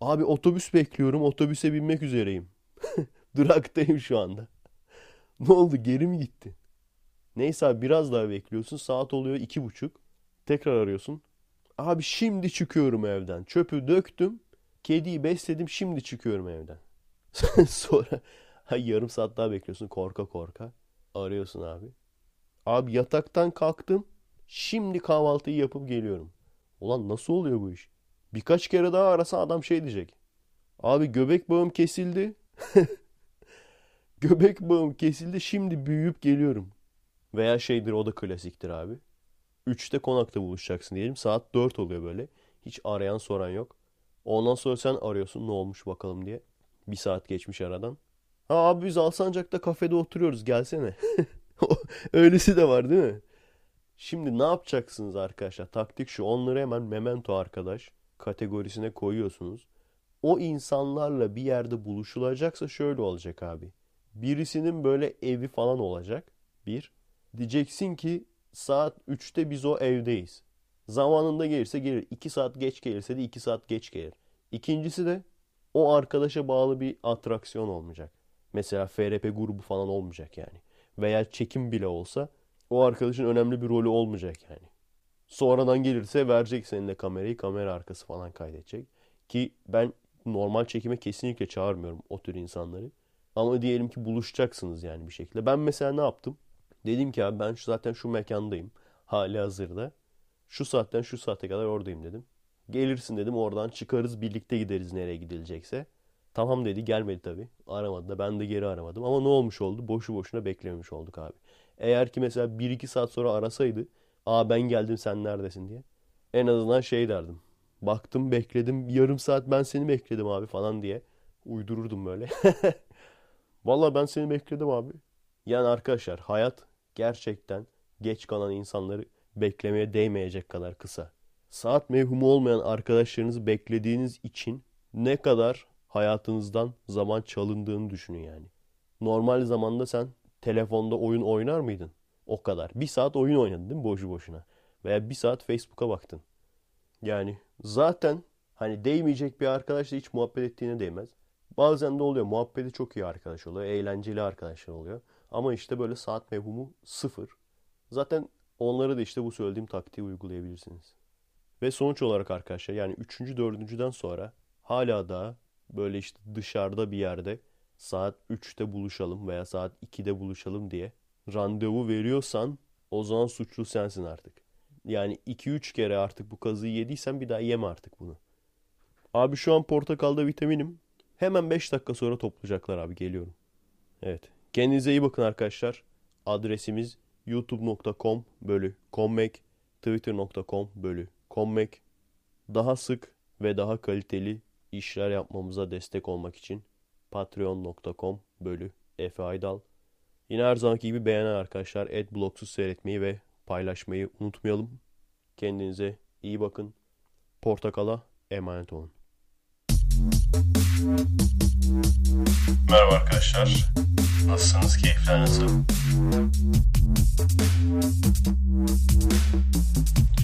Abi otobüs bekliyorum. Otobüse binmek üzereyim. Duraktayım şu anda. ne oldu geri mi gitti? Neyse abi biraz daha bekliyorsun. Saat oluyor iki buçuk. Tekrar arıyorsun. Abi şimdi çıkıyorum evden. Çöpü döktüm. Kediyi besledim. Şimdi çıkıyorum evden. Sonra yarım saat daha bekliyorsun korka korka. Arıyorsun abi. Abi yataktan kalktım. Şimdi kahvaltıyı yapıp geliyorum. Ulan nasıl oluyor bu iş? Birkaç kere daha arasa adam şey diyecek. Abi göbek bağım kesildi. göbek bağım kesildi. Şimdi büyüyüp geliyorum. Veya şeydir o da klasiktir abi. Üçte konakta buluşacaksın diyelim. Saat dört oluyor böyle. Hiç arayan soran yok. Ondan sonra sen arıyorsun ne olmuş bakalım diye. Bir saat geçmiş aradan. Ha abi biz Alsancak'ta kafede oturuyoruz gelsene. Öylesi de var değil mi? Şimdi ne yapacaksınız arkadaşlar? Taktik şu. Onları hemen memento arkadaş kategorisine koyuyorsunuz. O insanlarla bir yerde buluşulacaksa şöyle olacak abi. Birisinin böyle evi falan olacak. Bir. Diyeceksin ki saat 3'te biz o evdeyiz. Zamanında gelirse gelir. 2 saat geç gelirse de 2 saat geç gelir. İkincisi de o arkadaşa bağlı bir atraksiyon olmayacak. Mesela FRP grubu falan olmayacak yani. Veya çekim bile olsa o arkadaşın önemli bir rolü olmayacak yani. Sonradan gelirse verecek seninle kamerayı, kamera arkası falan kaydedecek. Ki ben normal çekime kesinlikle çağırmıyorum o tür insanları. Ama diyelim ki buluşacaksınız yani bir şekilde. Ben mesela ne yaptım? Dedim ki abi ben zaten şu mekandayım. Hali hazırda. Şu saatten şu saate kadar oradayım dedim. Gelirsin dedim oradan çıkarız birlikte gideriz nereye gidilecekse. Tamam dedi gelmedi tabi. Aramadı da ben de geri aramadım. Ama ne olmuş oldu? Boşu boşuna beklememiş olduk abi. Eğer ki mesela 1-2 saat sonra arasaydı. Aa ben geldim sen neredesin diye. En azından şey derdim. Baktım bekledim yarım saat ben seni bekledim abi falan diye. Uydururdum böyle. Valla ben seni bekledim abi. Yani arkadaşlar hayat gerçekten geç kalan insanları beklemeye değmeyecek kadar kısa. Saat mevhumu olmayan arkadaşlarınızı beklediğiniz için ne kadar hayatınızdan zaman çalındığını düşünün yani. Normal zamanda sen telefonda oyun oynar mıydın? O kadar. Bir saat oyun oynadın değil mi boşu boşuna? Veya bir saat Facebook'a baktın. Yani zaten hani değmeyecek bir arkadaşla hiç muhabbet ettiğine değmez. Bazen de oluyor. Muhabbeti çok iyi arkadaş oluyor. Eğlenceli arkadaşlar oluyor. Ama işte böyle saat mevhumu sıfır. Zaten onları da işte bu söylediğim taktiği uygulayabilirsiniz. Ve sonuç olarak arkadaşlar yani 3. 4. sonra hala da böyle işte dışarıda bir yerde saat 3'te buluşalım veya saat 2'de buluşalım diye randevu veriyorsan o zaman suçlu sensin artık. Yani 2-3 kere artık bu kazıyı yediysen bir daha yeme artık bunu. Abi şu an portakalda vitaminim. Hemen 5 dakika sonra toplayacaklar abi geliyorum. Evet. Kendinize iyi bakın arkadaşlar. Adresimiz youtube.com bölü kommek, twitter.com bölü kommek. Daha sık ve daha kaliteli işler yapmamıza destek olmak için patreon.com bölü Efe Aydal. Yine her zamanki gibi beğenen arkadaşlar adblocksuz seyretmeyi ve paylaşmayı unutmayalım. Kendinize iyi bakın. Portakala emanet olun. Merhaba arkadaşlar. Nasılsınız? Keyifler nasıl?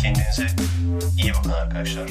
Kendinize iyi bakın arkadaşlar.